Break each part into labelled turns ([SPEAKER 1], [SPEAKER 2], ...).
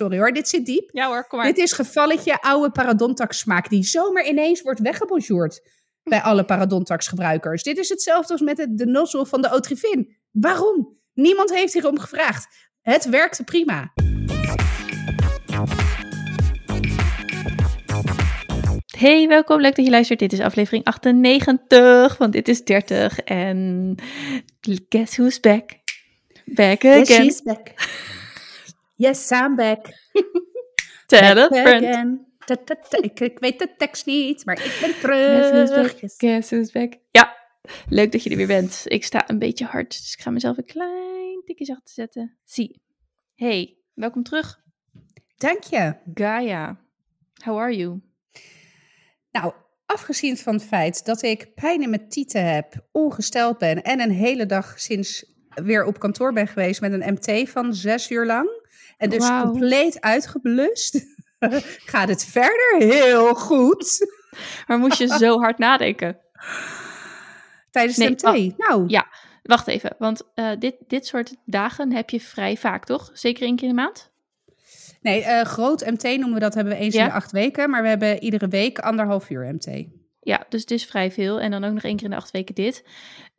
[SPEAKER 1] Sorry hoor, dit zit diep.
[SPEAKER 2] Ja hoor, kom maar.
[SPEAKER 1] Dit is gevalletje oude parodontax smaak die zomaar ineens wordt weggebonjourd bij alle parodontax gebruikers. Dit is hetzelfde als met het, de nozzel van de Otrivin. Waarom? Niemand heeft hierom gevraagd. Het werkte prima.
[SPEAKER 2] Hey, welkom. Leuk dat je luistert. Dit is aflevering 98, want dit is 30. En guess who's back? Back again.
[SPEAKER 1] Yes, she's back. Yes, I'm back.
[SPEAKER 2] Tell a
[SPEAKER 1] Back
[SPEAKER 2] friend.
[SPEAKER 1] again. Ta, ta, ta. Ik, ik weet de tekst niet, maar ik ben terug.
[SPEAKER 2] Guess who's back? Ja, leuk dat je er weer bent. Ik sta een beetje hard, dus ik ga mezelf een klein tikje zachter zetten. Zie. Hey, welkom terug.
[SPEAKER 1] Dank je.
[SPEAKER 2] Gaia, how are you?
[SPEAKER 1] Nou, afgezien van het feit dat ik pijn in mijn tieten heb, ongesteld ben en een hele dag sinds weer op kantoor ben geweest met een MT van zes uur lang en dus compleet uitgeblust, gaat het verder heel goed
[SPEAKER 2] Maar moest je zo hard nadenken?
[SPEAKER 1] tijdens
[SPEAKER 2] Nee,
[SPEAKER 1] MT. nou,
[SPEAKER 2] Ja, wacht even, want eh, dit, dit soort dagen heb je vrij vaak, toch? Zeker één keer in de maand?
[SPEAKER 1] nee, eh, groot MT noemen we dat, hebben we eens
[SPEAKER 2] Ja?
[SPEAKER 1] in de acht weken, maar we hebben iedere week anderhalf uur MT.
[SPEAKER 2] Ja, dus het is vrij veel. En dan ook nog één keer in de acht weken dit.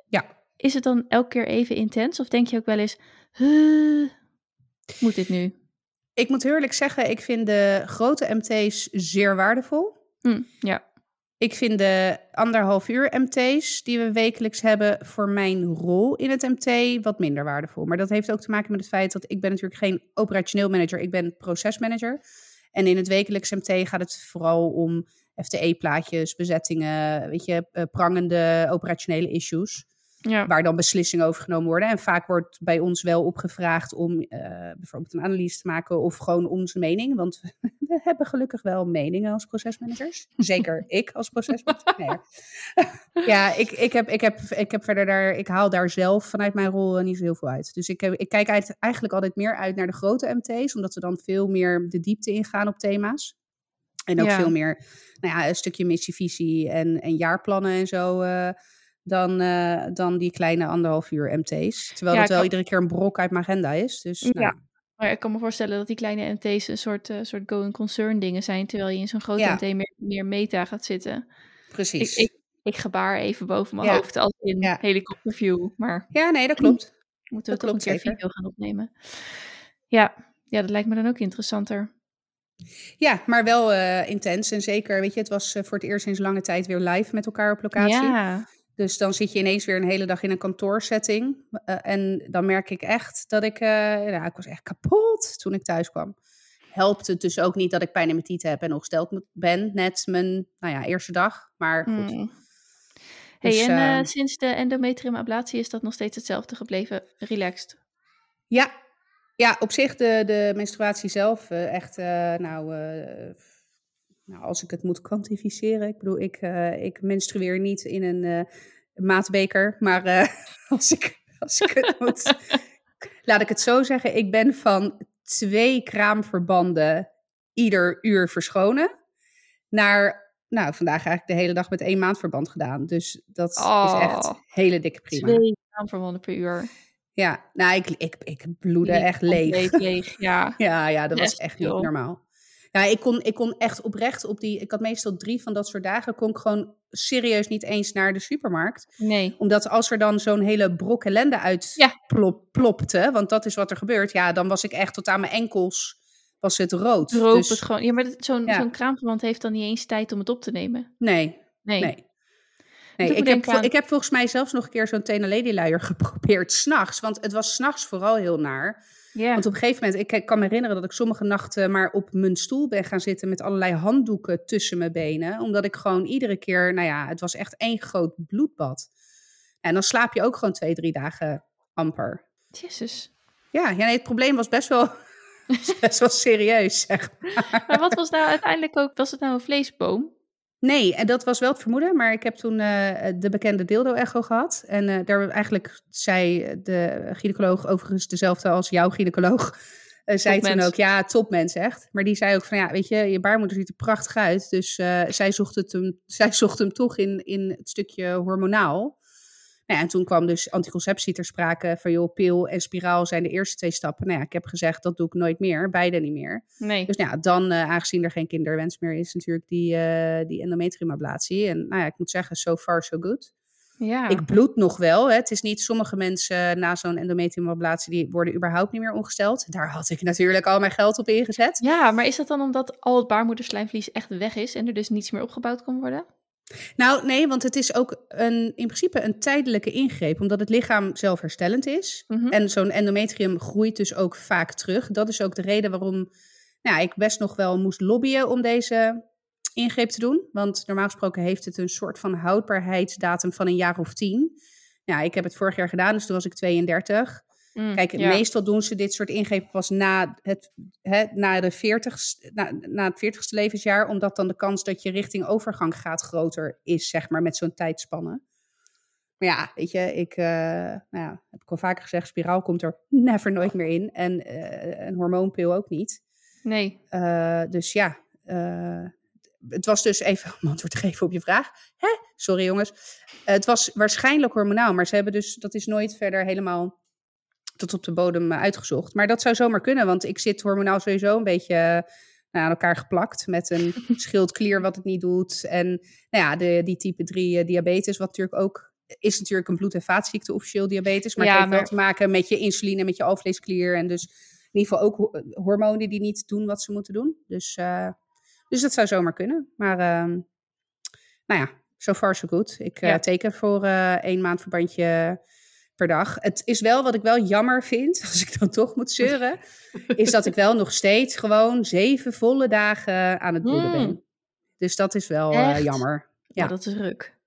[SPEAKER 1] Ja.
[SPEAKER 2] Is het dan elke keer even intens? Of denk je ook wel eens, "Huh, moet dit nu?
[SPEAKER 1] Ik moet eerlijk zeggen, ik vind de grote MT's zeer waardevol.
[SPEAKER 2] Hm, ja,
[SPEAKER 1] Ik vind de anderhalf uur MT's die we wekelijks hebben voor mijn rol in het MT wat minder waardevol. Maar dat heeft ook te maken met het feit dat ik ben natuurlijk geen operationeel manager, ik ben procesmanager. En in het wekelijks MT gaat het vooral om FTE-plaatjes, bezettingen, weet je, eh, prangende operationele issues.
[SPEAKER 2] Ja.
[SPEAKER 1] Waar dan beslissingen over genomen worden. En vaak wordt bij ons wel opgevraagd om eh, bijvoorbeeld een analyse te maken of gewoon onze mening. Want we hebben gelukkig wel meningen als procesmanagers. Zeker ik als procesmanager. Nee. ja, ik, ik, heb, ik, heb, ik heb verder daar, ik haal daar zelf vanuit mijn rol eh, niet zo heel veel uit. Dus ik, heb, ik kijk uit- eigenlijk altijd meer uit naar de grote MT's, omdat we dan veel meer de diepte ingaan op thema's. En ook
[SPEAKER 2] Ja.
[SPEAKER 1] veel meer, nou ja, een stukje missievisie en, en jaarplannen en zo. eh, dan, eh, dan die kleine anderhalf uur MT's. Terwijl
[SPEAKER 2] Ja,
[SPEAKER 1] dat wel
[SPEAKER 2] kan-
[SPEAKER 1] iedere keer een brok uit mijn agenda is. Dus, nou,
[SPEAKER 2] Ja. Maar ik kan me voorstellen dat die kleine MT's een soort, eh, soort going concern dingen zijn. Terwijl je in zo'n grote
[SPEAKER 1] Ja.
[SPEAKER 2] MT meer, meer meta gaat zitten.
[SPEAKER 1] Precies.
[SPEAKER 2] ik, ik gebaar even boven mijn
[SPEAKER 1] Ja.
[SPEAKER 2] hoofd als in
[SPEAKER 1] Ja.
[SPEAKER 2] helikopterview. Maar
[SPEAKER 1] Ja, nee, dat klopt.
[SPEAKER 2] moeten we
[SPEAKER 1] Dat
[SPEAKER 2] toch een keer
[SPEAKER 1] zeker.
[SPEAKER 2] video gaan opnemen. Ja. ja, dat lijkt me dan ook interessanter.
[SPEAKER 1] Ja, maar wel eh, intens. En zeker, weet je, het was voor het eerst sinds lange tijd weer live met elkaar op locatie.
[SPEAKER 2] Ja,
[SPEAKER 1] Dus dan zit je ineens weer een hele dag in een kantoorsetting. Eh, en dan merk ik echt dat ik, nou, ik was echt kapot toen ik thuis kwam. Helpt het dus ook niet dat ik pijn in mijn tieten heb en ongesteld ben. Net mijn, nou ja, eerste dag. Maar goed.
[SPEAKER 2] Hmm. Hey,
[SPEAKER 1] Dus,
[SPEAKER 2] en eh,
[SPEAKER 1] eh,
[SPEAKER 2] sinds de endometriumablatie is dat nog steeds hetzelfde gebleven? Relaxed?
[SPEAKER 1] Ja, ja op zich de, de menstruatie zelf echt, nou, nou, als ik het moet kwantificeren. Ik bedoel, ik, eh, ik menstrueer niet in een eh, maatbeker, maar eh, als, ik, als ik het moet, laat ik het zo zeggen. Ik ben van twee kraamverbanden ieder uur verschonen naar, nou, vandaag eigenlijk de hele dag met één maandverband gedaan. Dus dat is echt
[SPEAKER 2] Oh.
[SPEAKER 1] hele dikke prima.
[SPEAKER 2] Twee aanverwanden per uur.
[SPEAKER 1] Ja, nou, ik, ik, ik bloedde echt leeg.
[SPEAKER 2] leeg. Ja.
[SPEAKER 1] Ja, ja, dat was echt niet normaal. Ja, ik kon, ik kon echt oprecht op die... Ik had meestal drie van dat soort dagen. kon ik gewoon serieus niet eens naar de supermarkt.
[SPEAKER 2] Nee.
[SPEAKER 1] Omdat als er dan zo'n hele brok ellende uit
[SPEAKER 2] Ja.
[SPEAKER 1] plop, plopte... want dat is wat er gebeurt... ja, dan was ik echt tot aan mijn enkels... was het rood.
[SPEAKER 2] Droop
[SPEAKER 1] Dus-
[SPEAKER 2] het gewoon. Ja, maar zo'n
[SPEAKER 1] Ja.
[SPEAKER 2] zo'n kraamverband heeft dan niet eens tijd om het op te nemen.
[SPEAKER 1] Nee,
[SPEAKER 2] Nee.
[SPEAKER 1] nee. ik heb,
[SPEAKER 2] aan-
[SPEAKER 1] ik heb volgens mij zelfs nog een keer zo'n Tena Lady luier geprobeerd s'nachts. Want het was s'nachts vooral heel naar. Want op een gegeven moment, ik kan me herinneren dat ik sommige nachten maar op mijn stoel ben gaan zitten met allerlei handdoeken tussen mijn benen. Omdat ik gewoon iedere keer, nou ja, het was echt één groot bloedbad. En dan slaap je ook gewoon twee, drie dagen amper.
[SPEAKER 2] Jezus.
[SPEAKER 1] Ja, ja nee, het probleem was best wel, was best wel serieus, zeg maar.
[SPEAKER 2] Maar wat was nou uiteindelijk ook, was het nou een vleesboom?
[SPEAKER 1] Nee, en dat was wel het vermoeden, maar ik heb toen eh, de bekende dildo-echo gehad. En eh, daar eigenlijk zei de gynaecoloog, overigens dezelfde als jouw gynaecoloog, eh, zei toen ook, ja, topmens echt. Maar die zei ook van, ja, weet je, je baarmoeder ziet er prachtig uit. Dus zij, zocht het hem, zij zocht hem toch in, in het stukje hormonaal. Nou en toen kwam dus anticonceptie ter sprake van joh, pil en spiraal zijn de eerste twee stappen. Nou ja, ik heb gezegd dat doe ik nooit meer, beide niet meer.
[SPEAKER 2] Nee.
[SPEAKER 1] Dus nou ja, dan eh, aangezien er geen kinderwens meer is, natuurlijk die, eh die endometriumablatie. En nou ja, ik moet zeggen, so far so good.
[SPEAKER 2] Ja.
[SPEAKER 1] Ik bloed nog wel. Hè. Het is niet sommige mensen na zo'n endometriumablatie die worden überhaupt niet meer ongesteld. Daar had ik natuurlijk al mijn geld op ingezet.
[SPEAKER 2] ja, maar is dat dan omdat al het baarmoederslijmvlies echt weg is en er dus niets meer opgebouwd kan worden?
[SPEAKER 1] Nou, nee, want het is ook een, in principe een tijdelijke ingreep, omdat het lichaam zelfherstellend is.
[SPEAKER 2] Mhm.
[SPEAKER 1] En zo'n endometrium groeit dus ook vaak terug. Dat is ook de reden waarom nou, ik best nog wel moest lobbyen om deze ingreep te doen. Want normaal gesproken heeft het een soort van houdbaarheidsdatum van een jaar of tien. Ja, ik heb het vorig jaar gedaan, dus toen was ik 32.
[SPEAKER 2] Mm,
[SPEAKER 1] Kijk,
[SPEAKER 2] ja.
[SPEAKER 1] meestal doen ze dit soort ingrepen pas na het, hè, na, de 40, na, na het 40ste levensjaar, omdat dan de kans dat je richting overgang gaat groter is, zeg maar, met zo'n tijdspanne. Maar ja, weet je, ik, eh, nou ja, heb ik al vaker gezegd, spiraal komt er never nooit meer in. En eh, een hormoonpil ook niet.
[SPEAKER 2] Nee.
[SPEAKER 1] Eh, dus ja, het was dus even om antwoord te geven op je vraag. Hè? Sorry jongens. Het was waarschijnlijk hormonaal, maar ze hebben dus, dat is nooit verder helemaal tot op de bodem eh, uitgezocht. Maar dat zou zomaar kunnen, want ik zit hormonaal sowieso een beetje eh, nou, aan elkaar geplakt met een schildklier wat het niet doet. En nou ja, de, die type 3 diabetes, wat natuurlijk ook is natuurlijk een bloed- en vaatziekte, officieel diabetes. Maar
[SPEAKER 2] Ja,
[SPEAKER 1] het heeft wel
[SPEAKER 2] maar-
[SPEAKER 1] te maken met je insuline, met je alvleesklier. En dus in ieder geval ook ho- hormonen die niet doen wat ze moeten doen. Dus, eh, dus dat zou zomaar kunnen. Maar ehm, nou ja, so far so good. Ik eh, teken voor eh één maand verbandje per dag. Het is wel wat ik wel jammer vind, als ik dan toch moet zeuren, is dat ik wel nog steeds gewoon zeven volle dagen aan het bloeden
[SPEAKER 2] Mm.
[SPEAKER 1] ben. Dus dat is wel eh, jammer.
[SPEAKER 2] Ja,
[SPEAKER 1] Ja.
[SPEAKER 2] dat is ruk.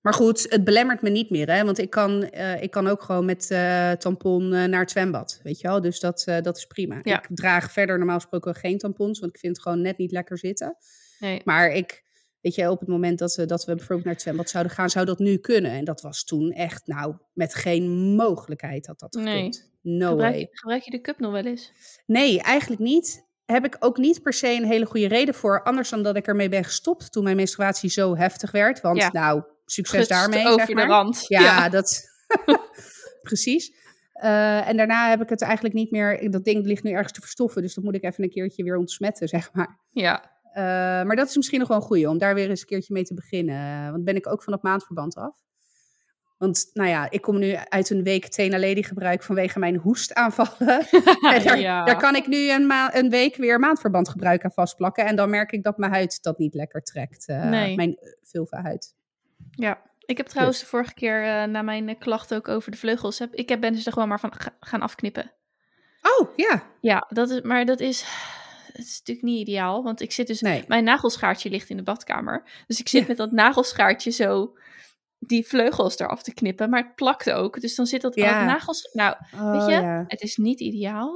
[SPEAKER 1] Maar goed, het belemmert me niet meer, hè? Want ik kan, eh, ik kan ook gewoon met eh, tampon naar het zwembad, weet je wel? Dus dat, dat is prima.
[SPEAKER 2] Ja.
[SPEAKER 1] Ik draag verder normaal gesproken geen tampons, want ik vind het gewoon net niet lekker zitten.
[SPEAKER 2] Nee.
[SPEAKER 1] Maar ik, weet je, op het moment dat we, dat we bijvoorbeeld naar het zwembad zouden gaan, zou dat nu kunnen. En dat was toen echt, nou, met geen mogelijkheid had dat
[SPEAKER 2] Nee.
[SPEAKER 1] gekund. No
[SPEAKER 2] Gebruik,
[SPEAKER 1] way.
[SPEAKER 2] je, gebruik je de cup nog wel eens?
[SPEAKER 1] Nee, eigenlijk niet. Heb ik ook niet per se een hele goede reden voor. Anders dan dat ik ermee ben gestopt toen mijn menstruatie zo heftig werd. Want
[SPEAKER 2] Ja.
[SPEAKER 1] nou, succes
[SPEAKER 2] Gutst
[SPEAKER 1] daarmee,
[SPEAKER 2] over
[SPEAKER 1] zeg maar.
[SPEAKER 2] de rand.
[SPEAKER 1] Ja, dat... Precies. Eh, en daarna heb ik het eigenlijk niet meer... Dat ding ligt nu ergens te verstoffen. Dus dat moet ik even een keertje weer ontsmetten, zeg maar.
[SPEAKER 2] Ja.
[SPEAKER 1] Eh, maar dat is misschien nog wel een goeie om daar weer eens een keertje mee te beginnen. Want ben ik ook van het maandverband af. Want nou ja, ik kom nu uit een week Tena Lady gebruik vanwege mijn hoestaanvallen. en daar,
[SPEAKER 2] Ja.
[SPEAKER 1] daar kan ik nu een, ma- een week weer maandverband gebruik aan vastplakken. En dan merk ik dat mijn huid dat niet lekker trekt. eh,
[SPEAKER 2] Nee.
[SPEAKER 1] Mijn uh, vulva-huid.
[SPEAKER 2] Ja, ik heb trouwens de vorige keer eh, na mijn klachten ook over de vleugels, heb, ik heb, ben dus er gewoon maar van ga- gaan afknippen.
[SPEAKER 1] Oh, ja.
[SPEAKER 2] Ja, dat is, maar dat is, het is natuurlijk niet ideaal, want ik zit dus,
[SPEAKER 1] Nee.
[SPEAKER 2] mijn nagelschaartje ligt in de badkamer. Dus ik zit
[SPEAKER 1] Ja.
[SPEAKER 2] met dat nagelschaartje zo die vleugels eraf te knippen, maar het plakt ook. Dus dan zit dat
[SPEAKER 1] Ja.
[SPEAKER 2] nagels, nou,
[SPEAKER 1] Oh,
[SPEAKER 2] weet je,
[SPEAKER 1] ja.
[SPEAKER 2] het is niet ideaal,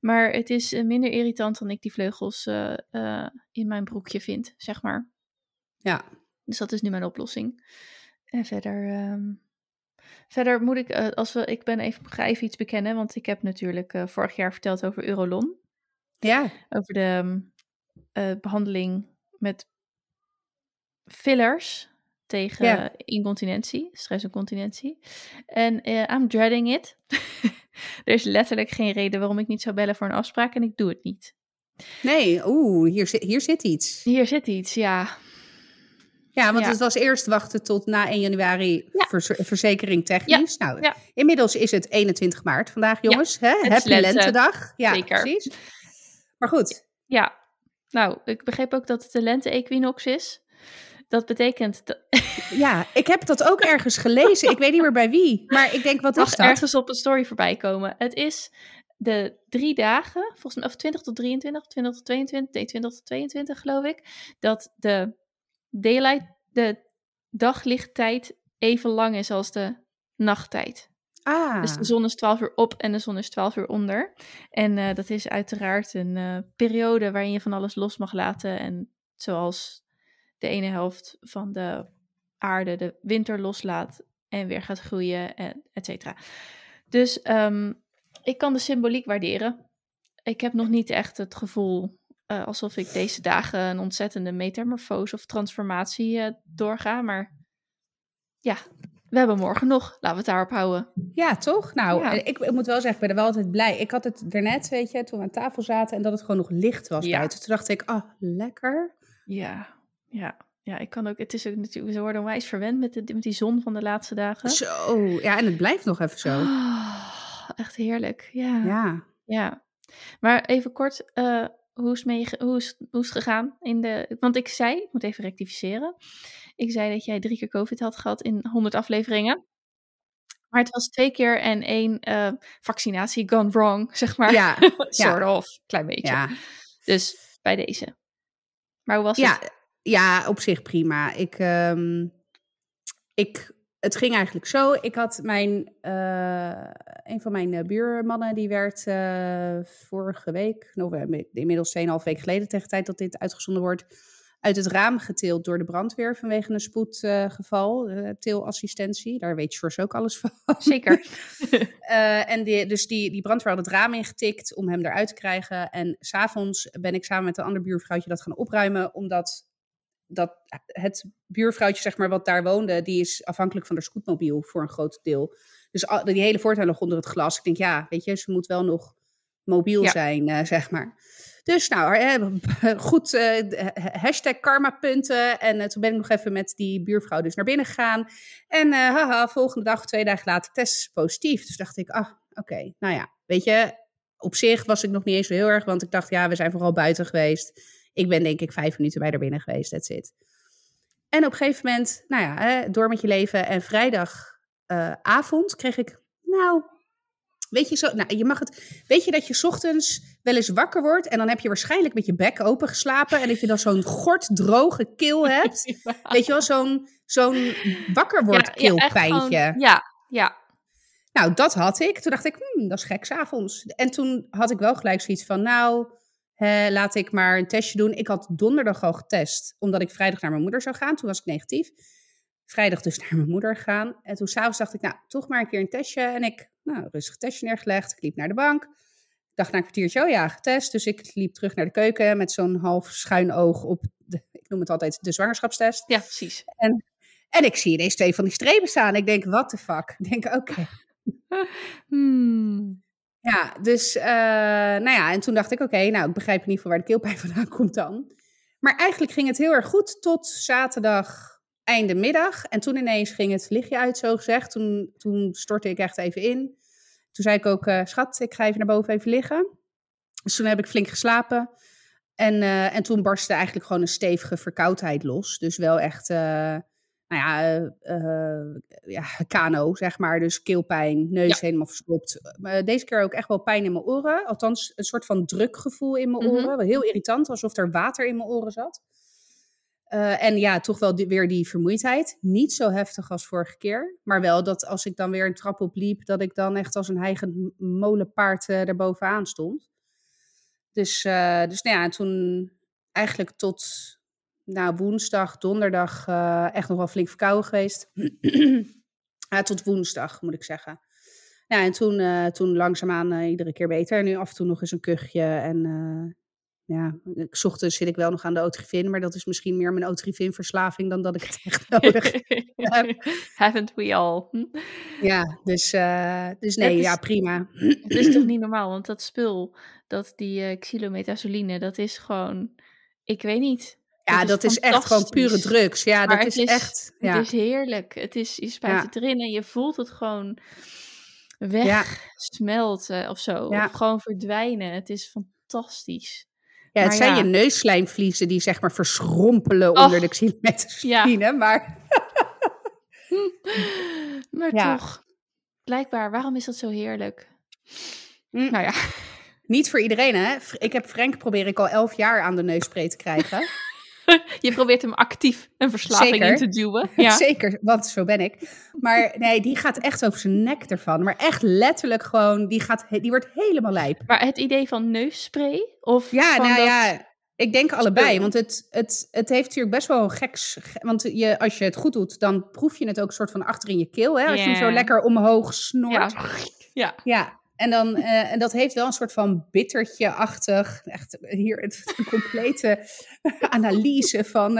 [SPEAKER 2] maar het is eh, minder irritant dan ik die vleugels eh, eh, in mijn broekje vind, zeg maar.
[SPEAKER 1] Ja.
[SPEAKER 2] Dus dat is nu mijn oplossing. En verder, ehm, verder moet ik, als we, ik ben even, ga even iets bekennen, want ik heb natuurlijk vorig jaar verteld over Eurolon.
[SPEAKER 1] Ja.
[SPEAKER 2] Over de ehm, eh, behandeling met fillers tegen
[SPEAKER 1] Ja.
[SPEAKER 2] incontinentie, stressincontinentie. En eh I'm dreading it. er is letterlijk geen reden waarom ik niet zou bellen voor een afspraak en ik doe het niet.
[SPEAKER 1] Nee, oeh, hier, zit- hier zit iets.
[SPEAKER 2] Hier zit iets, ja.
[SPEAKER 1] Ja, want
[SPEAKER 2] Ja.
[SPEAKER 1] het was eerst wachten tot na 1 januari
[SPEAKER 2] Ja.
[SPEAKER 1] verzekering technisch. Nou, inmiddels is het 21 maart vandaag, jongens. Hè? Happy
[SPEAKER 2] lente.
[SPEAKER 1] Lentedag. Ja,
[SPEAKER 2] Zeker.
[SPEAKER 1] precies. Maar goed,
[SPEAKER 2] Ja, nou, ik begreep ook dat het de lente-equinox is. Dat betekent dat
[SPEAKER 1] ja, ik heb dat ook ergens gelezen. Ik weet niet meer bij wie. Maar ik denk, wat
[SPEAKER 2] mag
[SPEAKER 1] is dat?
[SPEAKER 2] ergens op een story voorbij komen. Het is de drie dagen, volgens mij, of 20 tot 23, 20 tot 22, nee, 20 tot 22 geloof ik, dat de daylight, de daglichttijd even lang is als de nachttijd.
[SPEAKER 1] Ah,
[SPEAKER 2] Dus de zon is 12 uur op en de zon is 12 uur onder. En eh, dat is uiteraard een eh, periode waarin je van alles los mag laten. En zoals de ene helft van de aarde de winter loslaat en weer gaat groeien, en et cetera. Dus ehm, ik kan de symboliek waarderen. Ik heb nog niet echt het gevoel eh, alsof ik deze dagen een ontzettende metamorfose of transformatie doorga. Maar ja, we hebben morgen nog. Laten we het daarop houden.
[SPEAKER 1] Ja, toch? Nou,
[SPEAKER 2] Ja.
[SPEAKER 1] ik, ik moet wel zeggen, ik ben er wel altijd blij. Ik had het daarnet, weet je, toen we aan tafel zaten en dat het gewoon nog licht was
[SPEAKER 2] Ja.
[SPEAKER 1] buiten. Toen dacht ik, ah, lekker.
[SPEAKER 2] Ja, ja. Ja, ik kan ook. Het is ook natuurlijk. Ze worden onwijs verwend met, de, met die zon van de laatste dagen.
[SPEAKER 1] Zo, ja, en het blijft nog even zo.
[SPEAKER 2] Ah, echt heerlijk. Ja. ja.
[SPEAKER 1] Ja.
[SPEAKER 2] Maar even kort, eh, hoe, is mee, hoe, is, hoe is het gegaan? In de, want ik zei, ik moet even rectificeren. Ik zei dat jij drie keer COVID had gehad in 100 afleveringen. Maar het was twee keer en één eh, vaccinatie gone wrong, zeg maar.
[SPEAKER 1] Ja,
[SPEAKER 2] Sort of, klein beetje.
[SPEAKER 1] ja.
[SPEAKER 2] Dus bij deze. Maar hoe was
[SPEAKER 1] Ja,
[SPEAKER 2] het?
[SPEAKER 1] ja, op zich prima. Ik, ehm, ik, het ging eigenlijk zo. Ik had mijn, eh, een van mijn eh, buurmannen, die werd vorige week, nou, inmiddels 2,5 weken geleden, tegen de tijd dat dit uitgezonden wordt, uit het raam getild door de brandweer vanwege een spoedgeval. eh teelassistentie, daar weet George ook alles van.
[SPEAKER 2] Zeker.
[SPEAKER 1] Eh, en die, dus die, die brandweer had het raam ingetikt om hem eruit te krijgen. En s'avonds ben ik samen met een ander buurvrouwtje dat gaan opruimen, omdat dat het buurvrouwtje, zeg maar, wat daar woonde, die is afhankelijk van de scootmobiel voor een groot deel. Dus al- die hele voortuin lag onder het glas. Ik denk, ja, weet je, ze moet wel nog mobiel
[SPEAKER 2] Ja.
[SPEAKER 1] zijn, eh, zeg maar. Dus nou, eh, goed, eh, hashtag karmapunten. En eh, toen ben ik nog even met die buurvrouw dus naar binnen gegaan. En eh, haha, volgende dag, twee dagen later, test positief. Dus dacht ik, ah, oké, nou ja, weet je, op zich was ik nog niet eens zo heel erg, want ik dacht, ja, we zijn vooral buiten geweest. Ik ben denk ik vijf minuten bij er binnen geweest, that's it. En op een gegeven moment, nou ja, door met je leven. En vrijdagavond kreeg ik, nou, weet je zo, nou, je mag het, weet je dat je 's ochtends wel eens wakker wordt en dan heb je waarschijnlijk met je bek open geslapen en dat je dan zo'n gort droge keel hebt. Weet je wel, zo'n zo'n wakker wordt
[SPEAKER 2] Ja, ja,
[SPEAKER 1] keelpijntje.
[SPEAKER 2] gewoon- Ja, ja.
[SPEAKER 1] Nou, dat had ik. Toen dacht ik, hmm, dat is gek s'avonds. En toen had ik wel gelijk zoiets van, nou, hè, laat ik maar een testje doen. Ik had donderdag al getest, omdat ik vrijdag naar mijn moeder zou gaan. Toen was ik negatief. Vrijdag dus naar mijn moeder gegaan. En toen s'avonds dacht ik, nou, toch maar een keer een testje. En ik, nou, rustig testje neergelegd. Ik liep naar de bank. Ik dacht na een kwartiertje, oh ja, getest. Dus ik liep terug naar de keuken met zo'n half schuin oog op, de, ik noem het altijd de zwangerschapstest.
[SPEAKER 2] Ja, precies.
[SPEAKER 1] En ik zie ineens twee van die strepen staan. Ik denk, what the fuck? Ik denk, oké.
[SPEAKER 2] Hmm.
[SPEAKER 1] Ja, dus, eh, nou ja, en toen dacht ik, oké, nou, ik begrijp in ieder geval waar de keelpijn vandaan komt dan. Maar eigenlijk ging het heel erg goed tot zaterdag einde middag. En toen ineens ging het lichtje uit, zo gezegd. Toen, toen stortte ik echt even in. Toen zei ik ook, eh, schat, ik ga even naar boven even liggen. Dus toen heb ik flink geslapen. En, eh, en toen barstte eigenlijk gewoon een stevige verkoudheid los. Dus wel echt, eh, nou ja, ja, kano, zeg maar. Dus keelpijn, neus
[SPEAKER 2] Ja.
[SPEAKER 1] helemaal verstopt. Deze keer ook echt wel pijn in mijn oren. Althans, een soort van drukgevoel in mijn
[SPEAKER 2] Mhm.
[SPEAKER 1] oren. Wel Heel irritant, alsof er water in mijn oren zat. Eh, en ja, toch wel weer die vermoeidheid. Niet zo heftig als vorige keer. Maar wel dat als ik dan weer een trap opliep... dat ik dan echt als een heigend m- molenpaard eh erbovenaan stond. Dus, eh, dus nou ja, en toen eigenlijk tot nou, woensdag, donderdag... echt nog wel flink verkouden geweest. ja, tot woensdag, moet ik zeggen. Ja, en toen, toen langzaamaan iedere keer beter. En nu af en toe nog eens een kuchje. En ja, ik, ochtends zit ik wel nog aan de Otrivin. Maar dat is misschien meer mijn Otrivin-verslaving dan dat ik het echt nodig heb.
[SPEAKER 2] Haven't we all? Hm?
[SPEAKER 1] Ja, dus, eh, dus nee,
[SPEAKER 2] is-
[SPEAKER 1] ja, prima.
[SPEAKER 2] Het is toch niet normaal, want dat spul, dat die eh xylometazoline, dat is gewoon, ik weet niet.
[SPEAKER 1] Ja, dat is echt gewoon pure drugs. Ja,
[SPEAKER 2] Maar
[SPEAKER 1] dat is,
[SPEAKER 2] is-
[SPEAKER 1] echt... Ja.
[SPEAKER 2] Het is heerlijk. Het is, je spuit
[SPEAKER 1] Ja.
[SPEAKER 2] het erin en je voelt het gewoon
[SPEAKER 1] Ja.
[SPEAKER 2] wegsmelten of zo. Of gewoon verdwijnen. Het is fantastisch.
[SPEAKER 1] Ja, het
[SPEAKER 2] maar
[SPEAKER 1] zijn
[SPEAKER 2] ja.
[SPEAKER 1] je neusslijmvliezen die zeg maar verschrompelen onder de xylometazoline. Maar
[SPEAKER 2] Maar
[SPEAKER 1] Ja.
[SPEAKER 2] toch, blijkbaar, waarom is dat zo heerlijk?
[SPEAKER 1] Mm.
[SPEAKER 2] Nou ja,
[SPEAKER 1] niet voor iedereen, hè. Ik heb Frank probeer ik al elf jaar aan de neusspray te krijgen.
[SPEAKER 2] je probeert hem actief een verslaving
[SPEAKER 1] Zeker.
[SPEAKER 2] in te duwen. Ja.
[SPEAKER 1] Zeker, want zo ben ik. Maar nee, die gaat echt over zijn nek ervan. Maar echt letterlijk gewoon, die, gaat, die wordt helemaal lijp.
[SPEAKER 2] Maar het idee van neusspray? Of
[SPEAKER 1] Ja,
[SPEAKER 2] van
[SPEAKER 1] nou
[SPEAKER 2] dat-
[SPEAKER 1] ja, ik denk allebei. Want het, het, het heeft natuurlijk best wel geks... ge- Want je, als je het goed doet, dan proef je het ook soort van achter in je keel. Hè? Als je hem zo lekker omhoog snort.
[SPEAKER 2] Ja. ja.
[SPEAKER 1] Ja, En, dan, eh, en dat heeft wel een soort van bittertje-achtig, echt hier het, een complete analyse van...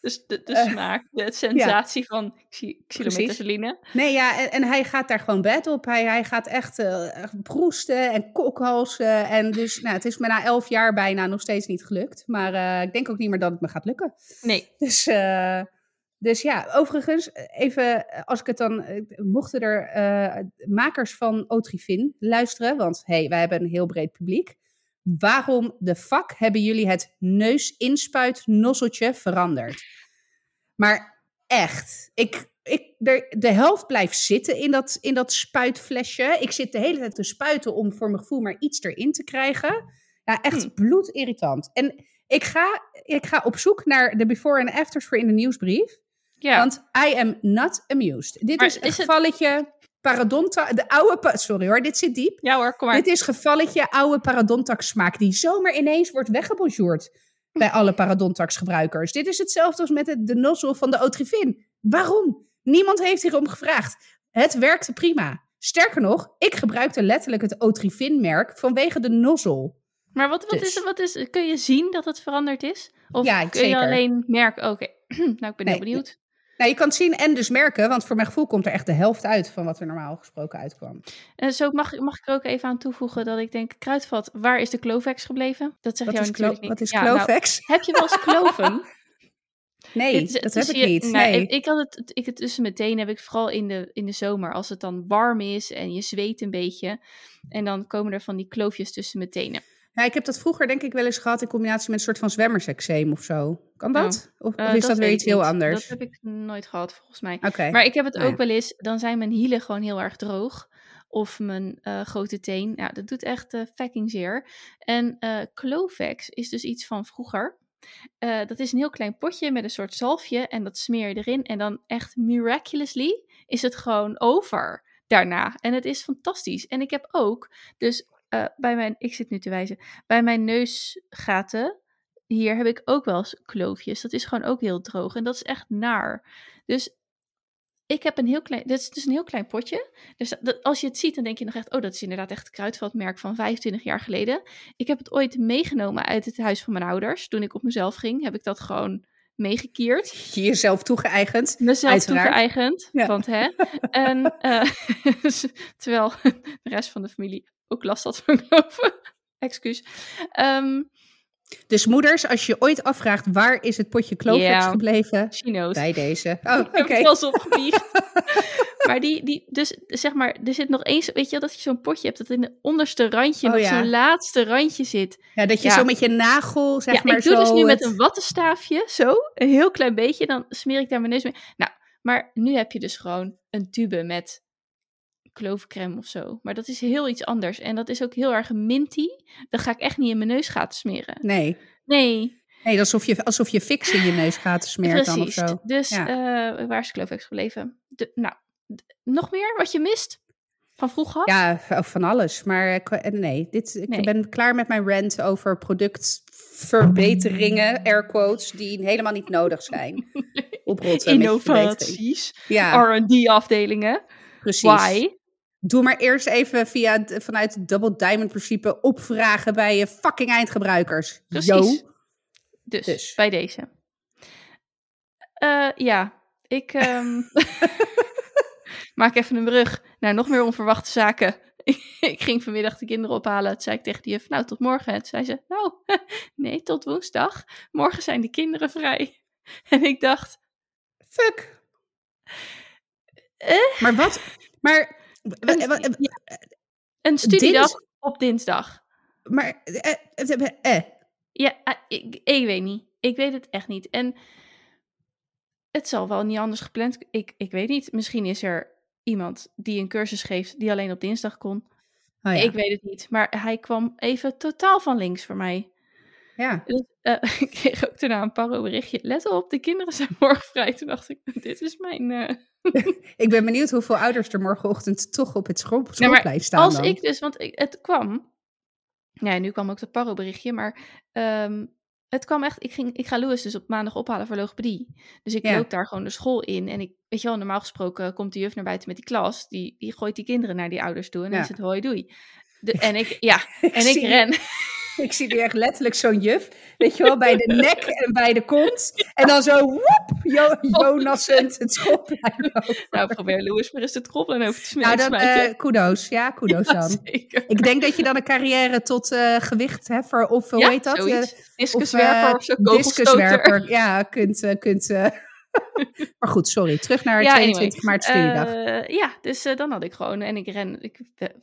[SPEAKER 2] Dus de, de
[SPEAKER 1] Eh,
[SPEAKER 2] smaak, de sensatie van xy-
[SPEAKER 1] Precies.
[SPEAKER 2] xylometazoline.
[SPEAKER 1] Nee, ja, en, en hij gaat daar gewoon bed op. Hij, hij gaat echt echt proesten en kokhalsen. En dus, nou, het is me na elf jaar bijna nog steeds niet gelukt. Maar ik denk ook niet meer dat het me gaat lukken.
[SPEAKER 2] Nee,
[SPEAKER 1] Dus, dus ja, overigens, even eh, als ik het dan, eh, mochten er eh, makers van Otrivin luisteren, want hey, wij hebben een heel breed publiek. Waarom de fuck hebben jullie het neusinspuitnozzeltje veranderd? Maar echt, ik, ik, de helft blijft zitten in dat, in dat spuitflesje. Ik zit de hele tijd te spuiten om voor mijn gevoel maar iets erin te krijgen. Ja, echt
[SPEAKER 2] Hm.
[SPEAKER 1] bloedirritant. En ik ga, ik ga op zoek naar de before en afters voor in de nieuwsbrief.
[SPEAKER 2] Ja.
[SPEAKER 1] Want I am not amused. Dit
[SPEAKER 2] Maar
[SPEAKER 1] is een
[SPEAKER 2] is het-
[SPEAKER 1] gevalletje parodonta... De oude... Sorry hoor, dit zit diep.
[SPEAKER 2] ja hoor, kom maar.
[SPEAKER 1] Dit is gevalletje oude parodontax smaak die zomaar ineens wordt weggebonjourd bij alle parodontax gebruikers. Dit is hetzelfde als met het, de nozzle van de Otrivin. Waarom? Niemand heeft hierom gevraagd. Het werkte prima. Sterker nog, ik gebruikte letterlijk het Otrivin merk vanwege de nozzle.
[SPEAKER 2] Maar wat, wat,
[SPEAKER 1] Dus.
[SPEAKER 2] is, wat is, kun je zien dat het veranderd is? Of
[SPEAKER 1] Ja,
[SPEAKER 2] kun je alleen merken, oké, nou ik ben
[SPEAKER 1] Nee,
[SPEAKER 2] heel benieuwd.
[SPEAKER 1] Nou, je kan het zien en dus merken, want voor mijn gevoel komt er echt de helft uit van wat er normaal gesproken uitkwam.
[SPEAKER 2] En zo mag, ik- mag ik er ook even aan toevoegen dat ik denk, kruidvat, waar is de Clovex gebleven? Dat zeg
[SPEAKER 1] Wat
[SPEAKER 2] jou
[SPEAKER 1] is, klo-
[SPEAKER 2] natuurlijk niet.
[SPEAKER 1] wat is
[SPEAKER 2] Ja, nou,
[SPEAKER 1] Clovex?
[SPEAKER 2] heb je wel eens kloven?
[SPEAKER 1] nee,
[SPEAKER 2] Dit
[SPEAKER 1] dat heb
[SPEAKER 2] is
[SPEAKER 1] ik niet.
[SPEAKER 2] nou,
[SPEAKER 1] nee.
[SPEAKER 2] ik, ik had het, ik het tussen meteen heb ik vooral in de, in de zomer, als het dan warm is en je zweet een beetje. En dan komen er van die kloofjes tussen mijn tenen.
[SPEAKER 1] Ja, ik heb dat vroeger denk ik wel eens gehad in combinatie met een soort van zwemmerseczeem of zo. Kan dat? Of,
[SPEAKER 2] Eh,
[SPEAKER 1] of is dat, weer iets heel anders?
[SPEAKER 2] Dat heb ik nooit gehad, volgens mij.
[SPEAKER 1] Oké.
[SPEAKER 2] Maar ik heb het
[SPEAKER 1] Nou ja.
[SPEAKER 2] ook wel eens, dan zijn mijn hielen gewoon heel erg droog. Of mijn eh, grote teen. Ja, dat doet echt eh fucking zeer. En Clovex is dus iets van vroeger. Dat is een heel klein potje met een soort zalfje. En dat smeer je erin. En dan echt miraculously is het gewoon over daarna. En het is fantastisch. En ik heb ook, dus eh, bij mijn, ik zit nu te wijzen, bij mijn neusgaten. Hier heb ik ook wel eens kloofjes. Dat is gewoon ook heel droog. En dat is echt naar. Dus ik heb een heel klein, dit is dus een heel klein potje. Dus dat, als je het ziet, dan denk je nog echt, oh, dat is inderdaad echt het kruidvatmerk van 25 jaar geleden. Ik heb het ooit meegenomen uit het huis van mijn ouders. Toen ik op mezelf ging, heb ik dat gewoon meegekierd.
[SPEAKER 1] Je jezelf toegeëigend.
[SPEAKER 2] Mezelf
[SPEAKER 1] Uiteraard.
[SPEAKER 2] toegeëigend,
[SPEAKER 1] Ja.
[SPEAKER 2] want hè. En, eh, terwijl de rest van de familie ook last had van kloven. Excuus. Ehm
[SPEAKER 1] Dus moeders, als je ooit afvraagt waar is het potje
[SPEAKER 2] Ja.
[SPEAKER 1] gebleven,
[SPEAKER 2] she knows.
[SPEAKER 1] bij deze. Oh,
[SPEAKER 2] Ik
[SPEAKER 1] oké.
[SPEAKER 2] opgebiecht. maar die, die, dus zeg maar, er zit nog eens, weet je wel, dat je zo'n potje hebt dat in het onderste randje,
[SPEAKER 1] Oh
[SPEAKER 2] nog
[SPEAKER 1] ja.
[SPEAKER 2] zo'n laatste randje zit.
[SPEAKER 1] Ja, dat je
[SPEAKER 2] Ja.
[SPEAKER 1] zo met je nagel, zeg
[SPEAKER 2] ja,
[SPEAKER 1] maar
[SPEAKER 2] ik doe
[SPEAKER 1] zo...
[SPEAKER 2] dus nu met een wattenstaafje, zo, een heel klein beetje, dan smeer ik daar mijn neus mee. Nou, maar nu heb je dus gewoon een tube met kloofcrème of zo. Maar dat is heel iets anders. En dat is ook heel erg minty. Dat ga ik echt niet in mijn neusgaten smeren.
[SPEAKER 1] Nee.
[SPEAKER 2] Nee,
[SPEAKER 1] Nee, alsof je, alsof je fix in je neusgaten smeert dan of zo.
[SPEAKER 2] Dus
[SPEAKER 1] Ja.
[SPEAKER 2] eh, waar is Clovex gebleven? De, nou, nog meer wat je mist van vroeger?
[SPEAKER 1] Ja, v- van alles. Maar eh, eh, nee, dit, ik
[SPEAKER 2] Nee.
[SPEAKER 1] ben klaar met mijn rant over productverbeteringen, air quotes, die helemaal niet nodig zijn. Oprotten.
[SPEAKER 2] Innovaties,
[SPEAKER 1] Ja,
[SPEAKER 2] R&D-afdelingen.
[SPEAKER 1] precies.
[SPEAKER 2] Why?
[SPEAKER 1] Doe maar eerst even via, vanuit het Double Diamond principe opvragen bij je fucking eindgebruikers.
[SPEAKER 2] Precies.
[SPEAKER 1] Yo.
[SPEAKER 2] Dus,
[SPEAKER 1] Dus.
[SPEAKER 2] bij deze. Eh, ja, ik ehm, maak even een brug naar nog meer onverwachte zaken. ik ging vanmiddag de kinderen ophalen. Toen zei ik tegen de juf, nou, tot morgen. En toen zei ze, nou, nee, tot woensdag. Morgen zijn de kinderen vrij. En ik dacht,
[SPEAKER 1] Fuck.
[SPEAKER 2] Eh?
[SPEAKER 1] Maar wat? Maar,
[SPEAKER 2] Een-
[SPEAKER 1] wa- wa-
[SPEAKER 2] een studiedag
[SPEAKER 1] Dins-
[SPEAKER 2] op dinsdag.
[SPEAKER 1] maar, eh, eh, eh,
[SPEAKER 2] Ja, eh, ik, ik weet niet. Ik weet het echt niet. En het zal wel niet anders gepland. Ik, ik weet niet. Misschien is er iemand die een cursus geeft die alleen op dinsdag kon.
[SPEAKER 1] oh ja.
[SPEAKER 2] Ik weet het niet. Maar hij kwam even totaal van links voor mij.
[SPEAKER 1] Ja.
[SPEAKER 2] Dus, eh, ik kreeg ook daarna een paro berichtje. Let op, de kinderen zijn morgen vrij. Toen dacht ik, dit is mijn... eh,
[SPEAKER 1] Ik ben benieuwd hoeveel ouders er morgenochtend toch op het school,
[SPEAKER 2] maar
[SPEAKER 1] schoolplein staan
[SPEAKER 2] Als
[SPEAKER 1] dan.
[SPEAKER 2] ik dus, want ik, het kwam. Ja, nu kwam ook dat paro berichtje. Maar ehm, het kwam echt, ik, ging, ik ga Louis dus op maandag ophalen voor logopedie. Dus ik
[SPEAKER 1] Ja.
[SPEAKER 2] loop daar gewoon de school in. En ik, weet je wel, normaal gesproken komt de juf naar buiten met die klas. Die, die gooit die kinderen naar die ouders toe. En dan is het hoi doei. De, en ik, ja, en ik ren.
[SPEAKER 1] Ik zie nu echt letterlijk zo'n juf, weet je wel, bij de nek en bij de kont. En dan zo, woep, jo Jonassend het schoolplein.
[SPEAKER 2] Nou, probeer Louis maar eens de troppelen over te
[SPEAKER 1] Nou,
[SPEAKER 2] smijten.
[SPEAKER 1] dan eh kudos. Ja, kudos
[SPEAKER 2] Ja,
[SPEAKER 1] dan.
[SPEAKER 2] zeker.
[SPEAKER 1] Ik denk dat je dan een carrière tot eh, gewichtheffer of hoe
[SPEAKER 2] ja,
[SPEAKER 1] heet dat? Eh,
[SPEAKER 2] Discuswerper of zo, kogelstoter.
[SPEAKER 1] discuswerper. Ja, kunt. kunt maar goed, sorry. Terug naar
[SPEAKER 2] Ja,
[SPEAKER 1] 22 maart studiedag.
[SPEAKER 2] Eh, ja, dus dan had ik gewoon, en ik ren, ik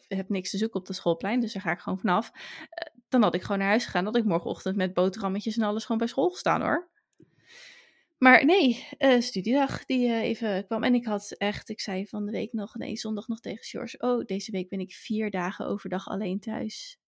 [SPEAKER 2] heb niks te zoeken op de schoolplein, dus daar ga ik gewoon vanaf. Dan had ik gewoon naar huis gegaan, dat ik morgenochtend met boterhammetjes en alles gewoon bij school gestaan hoor. Maar nee, eh, studiedag die eh, even kwam. En ik had echt, ik zei van de week nog, nee, zondag nog tegen George. Oh, deze week ben ik vier dagen overdag alleen thuis.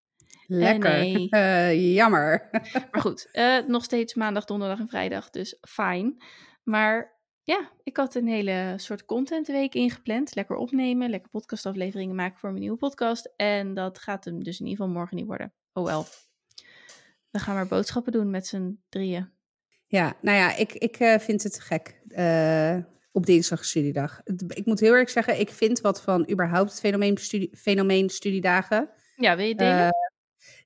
[SPEAKER 1] Lekker.
[SPEAKER 2] nee.
[SPEAKER 1] Eh, jammer.
[SPEAKER 2] Maar goed, nog steeds maandag, donderdag en vrijdag, dus fijn. Maar ja, ik had een hele soort contentweek ingepland. Lekker opnemen, lekker podcastafleveringen maken voor mijn nieuwe podcast. En dat gaat hem dus in ieder geval morgen niet worden. Oh wel. We gaan maar boodschappen doen met z'n drieën.
[SPEAKER 1] Ja, nou ja, ik, ik eh, vind het gek eh, op dinsdag studiedag. Ik moet heel eerlijk zeggen, ik vind wat van überhaupt het fenomeen, studie, fenomeen studiedagen.
[SPEAKER 2] Ja, wil je delen?
[SPEAKER 1] Eh,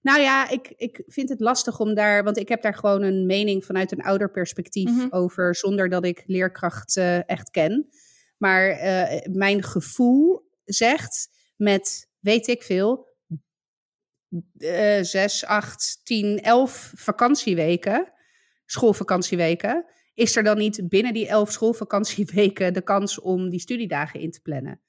[SPEAKER 1] nou ja, ik, ik vind het lastig om daar, want ik heb daar gewoon een mening vanuit een ouderperspectief
[SPEAKER 2] Mhm.
[SPEAKER 1] over, zonder dat ik leerkracht echt ken. Maar mijn gevoel zegt met, weet ik veel, eh, zes, acht, tien, elf vakantieweken, schoolvakantieweken, is er dan niet binnen die elf schoolvakantieweken de kans om die studiedagen in te plannen?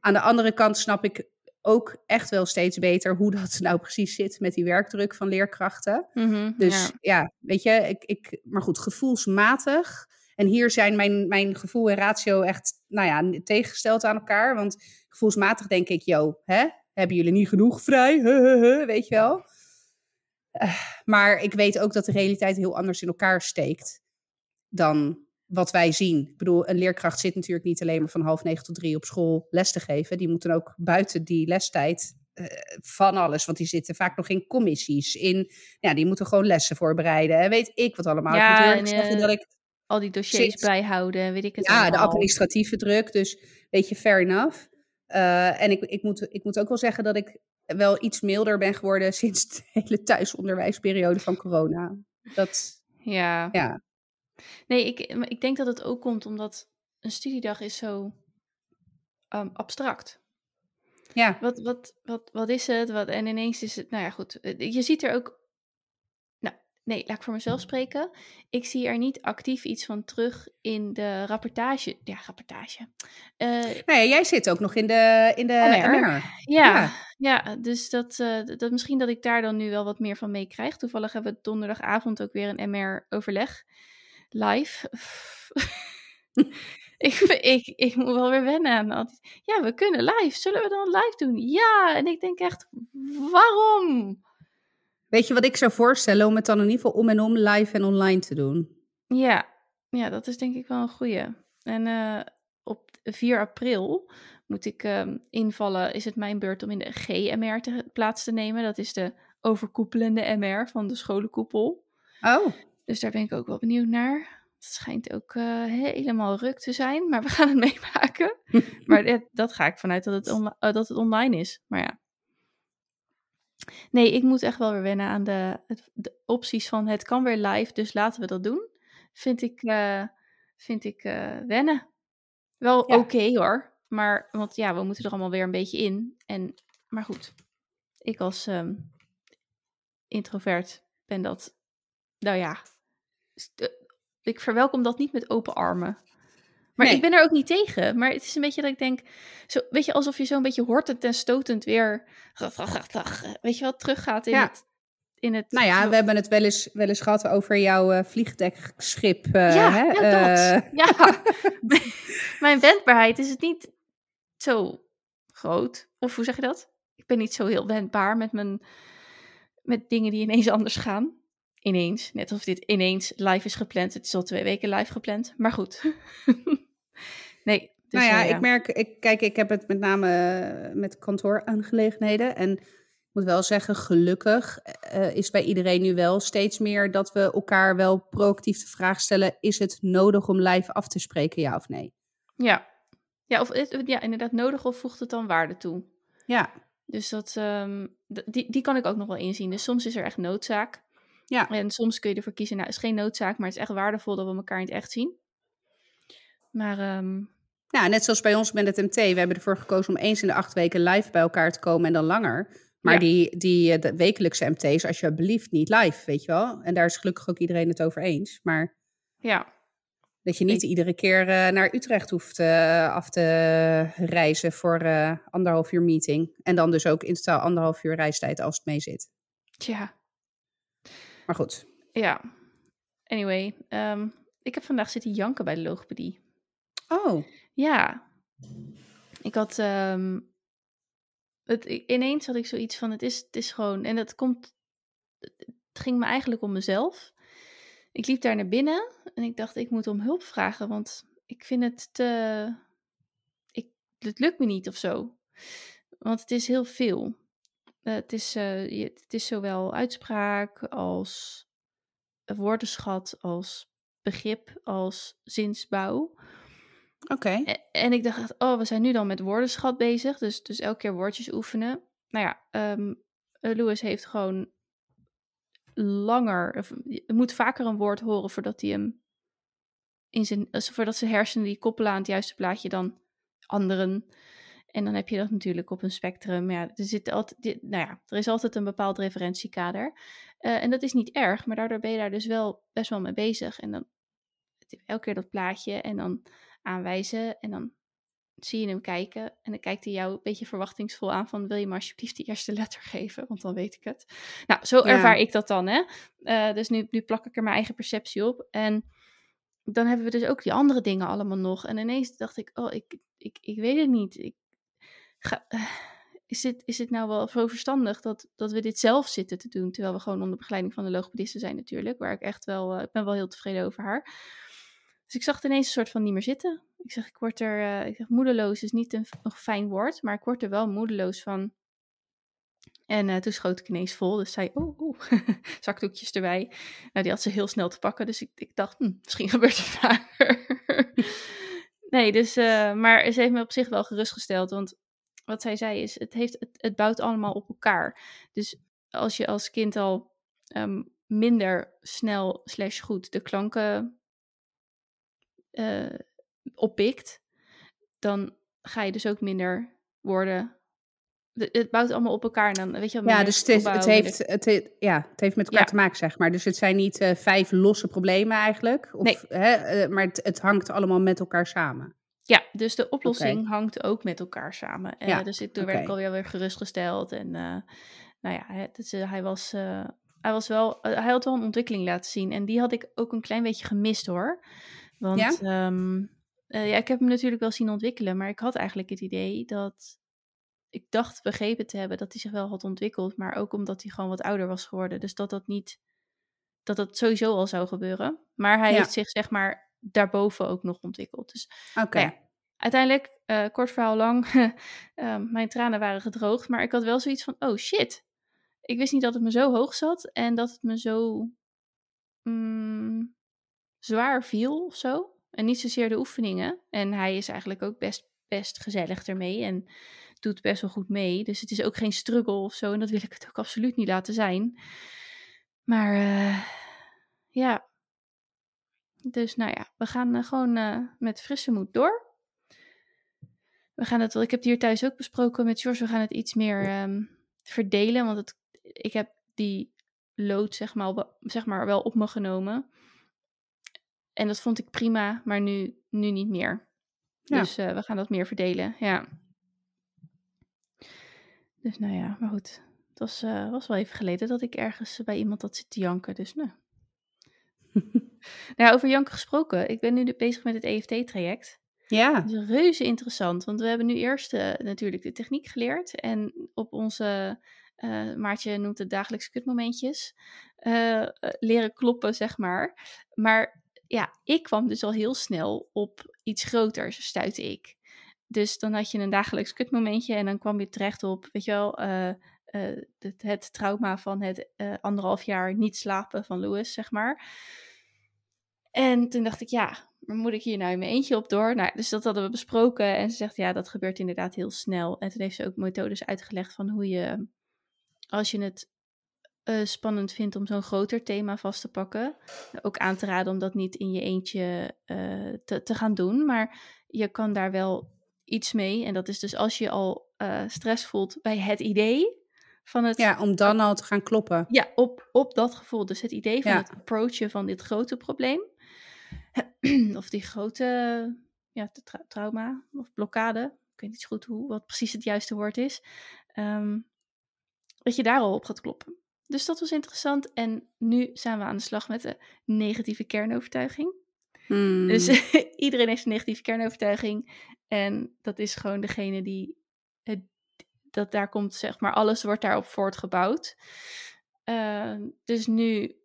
[SPEAKER 1] Aan de andere kant snap ik ook echt wel steeds beter hoe dat nou precies zit met die werkdruk van leerkrachten.
[SPEAKER 2] Mhm,
[SPEAKER 1] Dus
[SPEAKER 2] ja.
[SPEAKER 1] ja, weet je, ik, ik, maar goed, gevoelsmatig. En hier zijn mijn, mijn gevoel en ratio echt, nou ja, tegengesteld aan elkaar. Want gevoelsmatig denk ik, yo, hè, hebben jullie niet genoeg vrij? Weet je wel? Eh, maar ik weet ook dat de realiteit heel anders in elkaar steekt dan wat wij zien. Ik bedoel, een leerkracht zit natuurlijk niet alleen maar van half negen tot drie op school les te geven. Die moeten ook buiten die lestijd eh, van alles. Want die zitten vaak nog in commissies. In, ja, die moeten gewoon lessen voorbereiden. En weet ik wat allemaal.
[SPEAKER 2] Ja,
[SPEAKER 1] ik
[SPEAKER 2] en, eh,
[SPEAKER 1] dat ik
[SPEAKER 2] Al die dossiers
[SPEAKER 1] Zit-
[SPEAKER 2] bijhouden, weet ik het
[SPEAKER 1] ja, de administratieve druk. Dus weet je, fair enough. Eh, en ik, ik, moet, ik moet ook wel zeggen dat ik wel iets milder ben geworden sinds de hele thuisonderwijsperiode van corona. Dat,
[SPEAKER 2] Ja.
[SPEAKER 1] ja.
[SPEAKER 2] Nee, ik, ik denk dat het ook komt omdat een studiedag is zo ehm, abstract.
[SPEAKER 1] Ja,
[SPEAKER 2] Wat, wat, wat, wat is het? Wat, en ineens is het, nou ja, goed. eh, Je ziet er ook. Nou, nee, laat ik voor mezelf spreken. Ik zie er niet actief iets van terug in de rapportage. Ja, rapportage. Eh,
[SPEAKER 1] nou ja, jij zit ook nog in de, in de
[SPEAKER 2] MR.
[SPEAKER 1] MR.
[SPEAKER 2] ja, ja. dus dat, eh, dat misschien dat ik daar dan nu wel wat meer van meekrijg. Toevallig hebben we donderdagavond ook weer een MR-overleg live. ik, ik, ik moet wel weer wennen aan Ja, we kunnen live. Zullen we dan live doen? Ja, en ik denk echt, waarom?
[SPEAKER 1] Weet je wat ik zou voorstellen om het dan in ieder geval om en om live en online te doen?
[SPEAKER 2] Ja, ja dat is denk ik wel een goeie. En eh, op 4 april moet ik ehm, invallen, is het mijn beurt om in de GMR te, plaats te nemen. Dat is de overkoepelende MR van de scholenkoepel.
[SPEAKER 1] Oh,
[SPEAKER 2] Dus daar ben ik ook wel benieuwd naar. Het schijnt ook eh, helemaal ruk te zijn, maar we gaan het meemaken. maar dat, dat ga ik vanuit dat het, eh, dat het online is. Maar ja. Nee, ik moet echt wel weer wennen aan de, de opties van het kan weer live, dus laten we dat doen. Vind ik, eh, vind ik eh, wennen. Wel
[SPEAKER 1] Ja.
[SPEAKER 2] oké hoor. Maar, want ja, we moeten er allemaal weer een beetje in. En, maar goed, ik als ehm, introvert ben dat, nou ja, eh, ik verwelkom dat niet met open armen. Maar
[SPEAKER 1] Nee.
[SPEAKER 2] ik ben er ook niet tegen. Maar het is een beetje dat ik denk, zo, weet je, alsof je zo'n beetje hortend en stotend weer, weet je wat, teruggaat in
[SPEAKER 1] Ja.
[SPEAKER 2] het, in het.
[SPEAKER 1] nou ja, we hebben het wel eens, wel eens gehad over jouw eh, vliegdekschip. eh,
[SPEAKER 2] ja,
[SPEAKER 1] hè?
[SPEAKER 2] ja, dat.
[SPEAKER 1] Eh,
[SPEAKER 2] ja. Mijn wendbaarheid is het niet zo groot. Of hoe zeg je dat? Ik ben niet zo heel wendbaar met mijn met dingen die ineens anders gaan. Ineens. Net alsof dit ineens live is gepland. Het is al twee weken live gepland. Maar goed. nee. Dus,
[SPEAKER 1] nou ja,
[SPEAKER 2] eh,
[SPEAKER 1] ik merk, ik, kijk, ik heb het met name eh, met kantooraangelegenheden. En moet wel zeggen, gelukkig uh, is bij iedereen nu wel steeds meer dat we elkaar wel proactief de vraag stellen: is het nodig om live af te spreken, ja of nee?
[SPEAKER 2] Ja, ja, of, ja inderdaad nodig of voegt het dan waarde toe?
[SPEAKER 1] Ja.
[SPEAKER 2] Dus dat, um, die, die kan ik ook nog wel inzien. Dus soms is er echt noodzaak.
[SPEAKER 1] Ja.
[SPEAKER 2] En soms kun je ervoor kiezen, nou, is geen noodzaak, maar het is echt waardevol dat we elkaar in het echt zien. Maar um,
[SPEAKER 1] nou, net zoals bij ons met het MT. We hebben ervoor gekozen om eens in de acht weken live bij elkaar te komen en dan langer. Maar die, die de wekelijkse MT's, alsjeblieft niet live, weet je wel. En daar is gelukkig ook iedereen het over eens. Maar
[SPEAKER 2] ja.
[SPEAKER 1] dat je niet iedere keer uh, naar Utrecht hoeft uh, af te reizen voor uh, anderhalf uur meeting. En dan dus ook in totaal anderhalf uur reistijd als het mee zit.
[SPEAKER 2] Tja.
[SPEAKER 1] Maar goed.
[SPEAKER 2] Ja. Anyway, um, ik heb vandaag zitten janken bij de logopedie.
[SPEAKER 1] Oh.
[SPEAKER 2] Ja. Ik had. Um, het, ineens had ik zoiets van: het is, het is gewoon. En dat komt. Het ging me eigenlijk om mezelf. Ik liep daar naar binnen en ik dacht: ik moet om hulp vragen, want ik vind het te. Ik, het lukt me niet of zo. Want het is heel veel. Uh, het, is, uh, het is zowel uitspraak als woordenschat, als begrip, als zinsbouw.
[SPEAKER 1] Oké.
[SPEAKER 2] En, ik dacht, oh, we zijn nu dan met woordenschat bezig. Dus, dus elke keer woordjes oefenen. Nou ja, um, Lewis heeft gewoon langer, moet vaker een woord horen voordat hij hem in zijn, voordat zijn hersenen die koppelen aan het juiste plaatje dan anderen. En dan heb je dat natuurlijk op een spectrum. Ja, er, zit altijd, nou ja, er is altijd een bepaald referentiekader. Uh, en dat is niet erg, maar daardoor ben je daar dus wel best wel mee bezig. En dan elke keer dat plaatje en dan aanwijzen. En dan zie je hem kijken en dan kijkt hij jou een beetje verwachtingsvol aan van wil je me alsjeblieft die eerste letter geven, want dan weet ik het. Nou, zo ervaar ik dat dan, hè. Uh, dus nu, nu plak ik er mijn eigen perceptie op en dan hebben we dus ook die andere dingen allemaal nog. En ineens dacht ik, oh, ik, ik, ik weet het niet. Ik ga, uh, is, dit, is dit nou wel zo verstandig dat, dat we dit zelf zitten te doen, terwijl we gewoon onder begeleiding van de logopediste zijn natuurlijk, waar ik echt wel, uh, ik ben wel heel tevreden over haar. Dus ik zag het ineens een soort van niet meer zitten. Ik zeg, ik word er, uh, ik zeg, moedeloos is niet een, fijn woord, maar ik word er wel moedeloos van. En uh, toen schoot ik ineens vol, dus zei, oh, oh. zakdoekjes erbij. Nou, die had ze heel snel te pakken, dus ik, ik dacht, hm, misschien gebeurt het vaker. nee, dus, uh, maar ze heeft me op zich wel gerustgesteld, want wat zij zei is, het, heeft, het, het bouwt allemaal op elkaar. Dus als je als kind al um, minder snel slash goed de klanken uh, oppikt, dan ga je dus ook minder worden. Het bouwt allemaal op elkaar en dan weet je wel.
[SPEAKER 1] Ja, dus het, is, het, heeft, het, heeft, ja, het heeft met elkaar ja. te maken, zeg maar. Dus het zijn niet uh, vijf losse problemen eigenlijk. Of,
[SPEAKER 2] nee.
[SPEAKER 1] hè, uh, maar het, het hangt allemaal met elkaar samen.
[SPEAKER 2] Ja, dus de oplossing okay. hangt ook met elkaar samen. Uh, ja. Dus toen okay. werd ik alweer weer gerustgesteld. En nou ja, het, het, hij was hij was wel, hij had wel een ontwikkeling laten zien. En die had ik ook een klein beetje gemist hoor. Want ja? Um, uh, ja, ik heb hem natuurlijk wel zien ontwikkelen, maar ik had eigenlijk het idee dat ik dacht begrepen te hebben dat hij zich wel had ontwikkeld, maar ook omdat hij gewoon wat ouder was geworden. Dus dat dat niet, dat dat sowieso al zou gebeuren. Maar hij ja. heeft zich zeg maar daarboven ook nog ontwikkeld. Dus
[SPEAKER 1] Oké. Okay.
[SPEAKER 2] Nou ja, uiteindelijk, uh, kort verhaal lang, uh, mijn tranen waren gedroogd, maar ik had wel zoiets van, oh shit, ik wist niet dat het me zo hoog zat en dat het me zo mm, zwaar viel of zo. En niet zozeer de oefeningen. En hij is eigenlijk ook best, best gezellig ermee en doet best wel goed mee. Dus het is ook geen struggle of zo. En dat wil ik het ook absoluut niet laten zijn. Maar uh, ja. Dus nou ja, we gaan uh, gewoon uh, met frisse moed door. We gaan het, ik heb het hier thuis ook besproken met George. We gaan het iets meer um, verdelen. Want het, ik heb die lood zeg maar, zeg maar wel op me genomen. En dat vond ik prima, maar nu, nu niet meer. Ja. Dus uh, we gaan dat meer verdelen, ja. Dus nou ja, maar goed. Het was, uh, was wel even geleden dat ik ergens bij iemand had zitten janken, dus nou. nou, over janken gesproken. Ik ben nu bezig met het EFT-traject.
[SPEAKER 1] Ja.
[SPEAKER 2] Dat is reuze interessant, want we hebben nu eerst uh, natuurlijk de techniek geleerd. En op onze, uh, Maartje noemt het dagelijks kutmomentjes, uh, leren kloppen, zeg maar. Maar ja, ik kwam dus al heel snel op iets groters, stuitte ik. Dus dan had je een dagelijks kutmomentje en dan kwam je terecht op, weet je wel, uh, eh, het, trauma van het uh, anderhalf jaar niet slapen van Louis, zeg maar. En toen dacht ik, ja, maar moet ik hier nou in mijn eentje op door? Nou, dus dat hadden we besproken. En ze zegt, ja, dat gebeurt inderdaad heel snel. En toen heeft ze ook methodes uitgelegd van hoe je, als je het uh, spannend vindt om zo'n groter thema vast te pakken, ook aan te raden om dat niet in je eentje uh, te, te gaan doen. Maar je kan daar wel iets mee. En dat is dus als je al uh, stress voelt bij het idee van het...
[SPEAKER 1] Ja, om dan al te gaan kloppen.
[SPEAKER 2] Ja, op, op dat gevoel. Dus het idee van ja. het approachen van dit grote probleem. of die grote ja, tra trauma of blokkade. Ik weet niet zo goed hoe, wat precies het juiste woord is. Um, dat je daar al op gaat kloppen. Dus dat was interessant. En nu zijn we aan de slag met de negatieve kernovertuiging.
[SPEAKER 1] Hmm.
[SPEAKER 2] Dus iedereen heeft een negatieve kernovertuiging. En dat is gewoon degene die. Het, dat daar komt, zeg maar, alles wordt daarop voortgebouwd. Uh, dus nu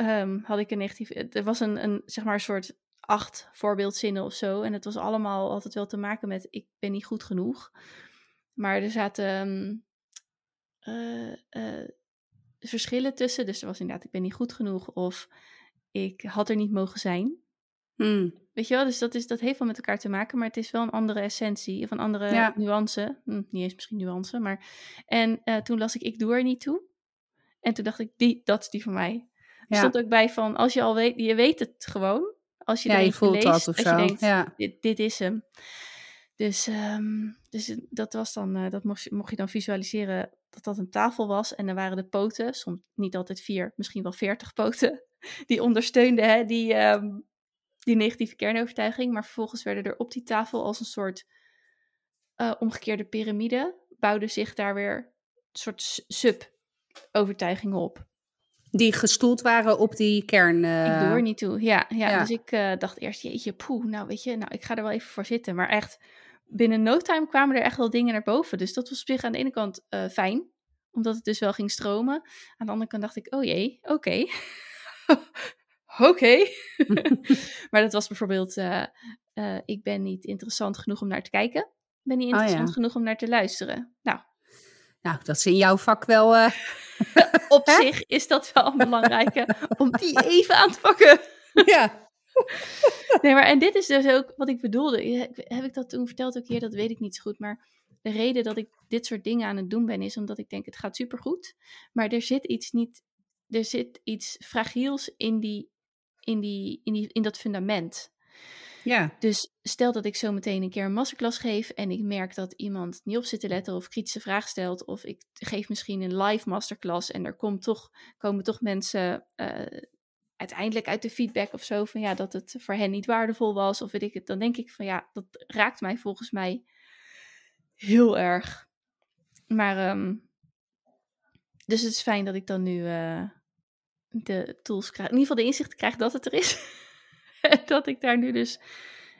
[SPEAKER 2] um, had ik een negatieve. Er was een, een, zeg maar, een soort acht voorbeeldzinnen of zo. En het was allemaal altijd wel te maken met: ik ben niet goed genoeg. Maar er zaten. Um, uh, uh, verschillen tussen. Dus er was inderdaad, ik ben niet goed genoeg of ik had er niet mogen zijn.
[SPEAKER 1] Hmm.
[SPEAKER 2] Weet je wel, dus dat, is, dat heeft wel met elkaar te maken, maar het is wel een andere essentie of een andere
[SPEAKER 1] Ja.
[SPEAKER 2] nuance. Hm, niet eens misschien nuance, maar. En eh, toen las ik, ik doe er niet toe. En toen dacht ik, die, dat is die van mij. Er
[SPEAKER 1] Ja.
[SPEAKER 2] stond ook bij van, als je al weet, je weet het gewoon. Als je
[SPEAKER 1] Ja, je voelt
[SPEAKER 2] leest,
[SPEAKER 1] dat of
[SPEAKER 2] je
[SPEAKER 1] zo.
[SPEAKER 2] denkt,
[SPEAKER 1] Ja.
[SPEAKER 2] dit, dit is hem. Dus, ehm, dus dat was dan, eh, dat mocht je, mocht je dan visualiseren dat dat een tafel was. En er waren de poten, soms niet altijd vier, misschien wel veertig poten, die ondersteunden hè, die, ehm, die negatieve kernovertuiging. Maar vervolgens werden er op die tafel als een soort eh, omgekeerde piramide, bouwden zich daar weer een soort sub-overtuigingen op.
[SPEAKER 1] Die gestoeld waren op die kern. eh,
[SPEAKER 2] Ik doe er niet toe. Ja, ja,
[SPEAKER 1] ja.
[SPEAKER 2] dus ik eh, dacht eerst, jeetje, poeh, nou weet je, nou ik ga er wel even voor zitten. Maar echt, binnen no time kwamen er echt wel dingen naar boven. Dus dat was op zich aan de ene kant eh, fijn, omdat het dus wel ging stromen. Aan de andere kant dacht ik, oh jee, oké. Oké. maar dat was bijvoorbeeld, eh, eh, ik ben niet interessant genoeg om naar te kijken. Ik ben niet
[SPEAKER 1] Oh, ja.
[SPEAKER 2] interessant genoeg om naar te luisteren. Nou,
[SPEAKER 1] Nou, dat is in jouw vak wel.
[SPEAKER 2] op zich is dat wel een belangrijke om die even aan te pakken.
[SPEAKER 1] ja.
[SPEAKER 2] Nee, maar en dit is dus ook wat ik bedoelde. Heb ik dat toen verteld ook hier? Dat weet ik niet zo goed. Maar de reden dat ik dit soort dingen aan het doen ben, is omdat ik denk, het gaat supergoed. Maar er zit iets niet, er zit iets fragiels in die, in die, in die, in dat fundament.
[SPEAKER 1] Ja.
[SPEAKER 2] Dus stel dat ik zo meteen een keer een masterclass geef en ik merk dat iemand niet op zit te letten of kritische vraag stelt, of ik geef misschien een live masterclass en er komt toch, komen toch mensen eh, uiteindelijk uit de feedback of zo van ja, dat het voor hen niet waardevol was of weet ik het, dan denk ik van ja, dat raakt mij volgens mij heel erg. Maar ehm, dus het is fijn dat ik dan nu eh, de tools krijg, in ieder geval de inzicht krijg dat het er is. Dat ik daar nu dus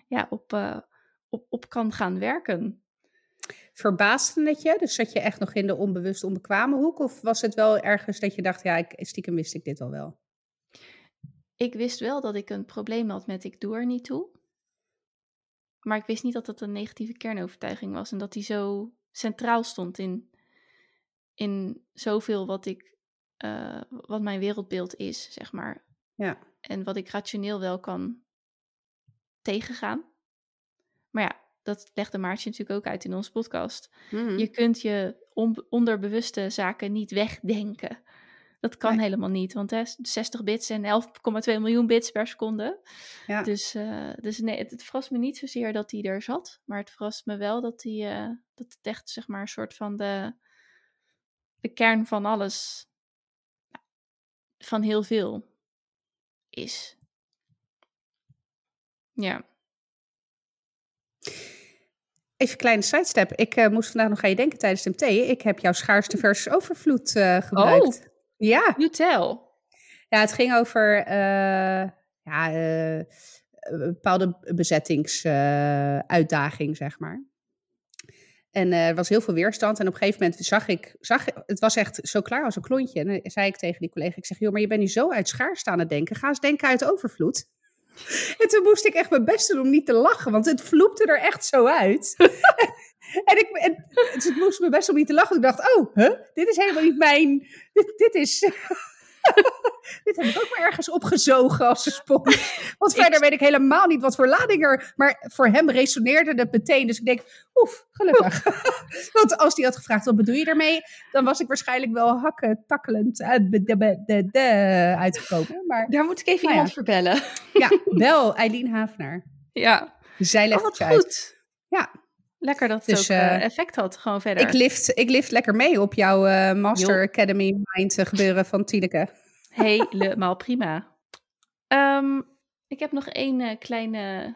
[SPEAKER 2] ja, op, eh, op, op kan gaan werken.
[SPEAKER 1] Verbaasde het je? Dus zat je echt nog in de onbewust onbekwame hoek? Of was het wel ergens dat je dacht, ja, ik, stiekem wist ik dit al wel?
[SPEAKER 2] Ik wist wel dat ik een probleem had met ik doe er niet toe. Maar ik wist niet dat dat een negatieve kernovertuiging was. En dat die zo centraal stond in, in zoveel wat ik, eh, wat mijn wereldbeeld is, zeg maar.
[SPEAKER 1] Ja.
[SPEAKER 2] En wat ik rationeel wel kan tegengaan. Maar ja, dat legde Maartje natuurlijk ook uit in onze podcast.
[SPEAKER 1] Mhm.
[SPEAKER 2] Je kunt je on- onderbewuste zaken niet wegdenken. Dat kan
[SPEAKER 1] Nee.
[SPEAKER 2] helemaal niet, want hè, 60 bits en 11,2 miljoen bits per seconde.
[SPEAKER 1] ja.
[SPEAKER 2] Dus, eh, dus nee, het, het verrast me niet zozeer dat hij er zat, maar het verrast me wel dat, hij, eh, dat het echt zeg maar een soort van de, de kern van alles, van heel veel is. Ja.
[SPEAKER 1] Even een kleine sidestep. Ik eh, moest vandaag nog aan je denken tijdens de MT. Ik heb jouw schaarste versus overvloed eh, gebruikt. Ja.
[SPEAKER 2] You tell.
[SPEAKER 1] ja, het ging over eh, ja, eh, een bepaalde bezettingsuitdaging, zeg maar. En eh, er was heel veel weerstand. En op een gegeven moment zag ik, zag, het was echt zo klaar als een klontje. En dan zei ik tegen die collega, ik zeg, joh, maar je bent nu zo uit schaarste aan het denken. Ga eens denken uit overvloed. En toen moest ik echt mijn best doen om niet te lachen, want het vloepte er echt zo uit. En, ik, en het moest me best wel niet te lachen. Ik dacht, oh, huh? dit is helemaal niet mijn... Dit, dit is... dit heb ik ook maar ergens opgezogen als een spons. Want verder weet ik helemaal niet wat voor lading er... Maar voor hem resoneerde het meteen. Dus ik denk, oef, gelukkig. Want als hij had gevraagd, wat bedoel je ermee? Dan was ik waarschijnlijk wel hakken, takkelend uitgekomen. Maar,
[SPEAKER 2] Daar moet ik even nou iemand ja. verbellen.
[SPEAKER 1] Ja, bel Eileen Havenaar.
[SPEAKER 2] Ja.
[SPEAKER 1] Zij legt
[SPEAKER 2] oh,
[SPEAKER 1] het uit.
[SPEAKER 2] goed.
[SPEAKER 1] Ja.
[SPEAKER 2] Lekker dat het dus, ook uh, effect had, gewoon verder.
[SPEAKER 1] Ik lift, ik lift lekker mee op jouw uh, Master jo. Academy Mind gebeuren van Tineke.
[SPEAKER 2] Helemaal prima. Um, ik heb nog één uh, kleine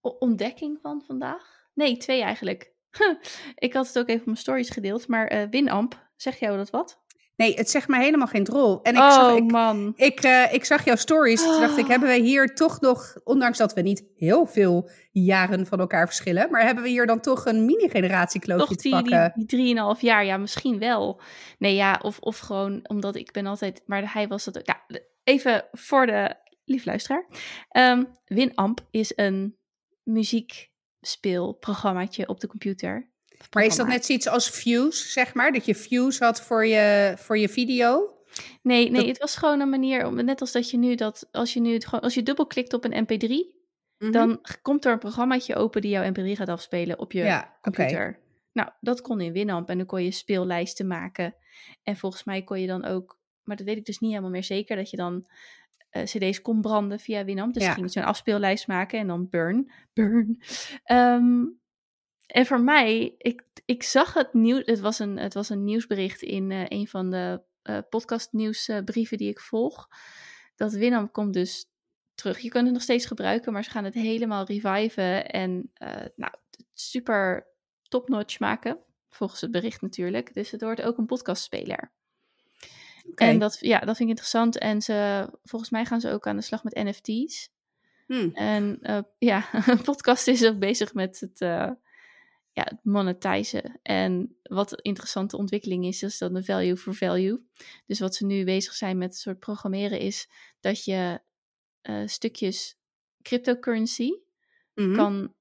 [SPEAKER 2] ontdekking van vandaag. Nee, twee eigenlijk. ik had het ook even op mijn stories gedeeld, maar Winamp, zeg jou dat wat?
[SPEAKER 1] Nee, het zegt mij helemaal geen drol. En ik
[SPEAKER 2] oh
[SPEAKER 1] zag, ik,
[SPEAKER 2] man.
[SPEAKER 1] Ik, uh, ik zag jouw stories. Toen dacht ik, hebben we hier toch nog, ondanks dat we niet heel veel jaren van elkaar verschillen, maar hebben we hier dan toch een mini-generatiekloofje te pakken?
[SPEAKER 2] Die, die drieënhalf jaar, ja, misschien wel. Nee, ja, of, of gewoon omdat ik ben altijd, maar hij was dat ook. Ja, even voor de lief luisteraar. Um, Winamp is een muziekspeelprogrammaatje op de computer.
[SPEAKER 1] Maar is dat net zoiets als views, zeg maar? Dat je views had voor je, voor je video?
[SPEAKER 2] Nee, nee, dat... het was gewoon een manier om, net als dat je nu dat, als je nu het gewoon, als je dubbelklikt op een MP3, mm -hmm. dan komt er een programmaatje open die jouw MP3 gaat afspelen op je
[SPEAKER 1] ja,
[SPEAKER 2] computer.
[SPEAKER 1] Okay.
[SPEAKER 2] Nou, dat kon in Winamp en dan kon je speellijsten maken. En volgens mij kon je dan ook, maar dat weet ik dus niet helemaal meer zeker, dat je dan uh, CD's kon branden via Winamp. Dus ja. ging je zo'n afspeellijst maken en dan burn, burn. Um, en voor mij, ik, ik zag het nieuws. Het was een, het was een nieuwsbericht in uh, een van de uh, podcastnieuwsbrieven die ik volg. Dat Winamp komt dus terug. Je kunt het nog steeds gebruiken, maar ze gaan het helemaal reviven. En uh, nou, super top-notch maken. Volgens het bericht natuurlijk. Dus het wordt ook een podcastspeler. Okay. En dat, ja, dat vind ik interessant. En ze, volgens mij gaan ze ook aan de slag met NFT's.
[SPEAKER 1] Hmm.
[SPEAKER 2] En ja, een podcast is ook bezig met het ja, het monetizen. En wat een interessante ontwikkeling is, is dat een value for value. Dus wat ze nu bezig zijn met een soort programmeren is dat je uh, stukjes cryptocurrency
[SPEAKER 1] Mhm.
[SPEAKER 2] mm -hmm. kan.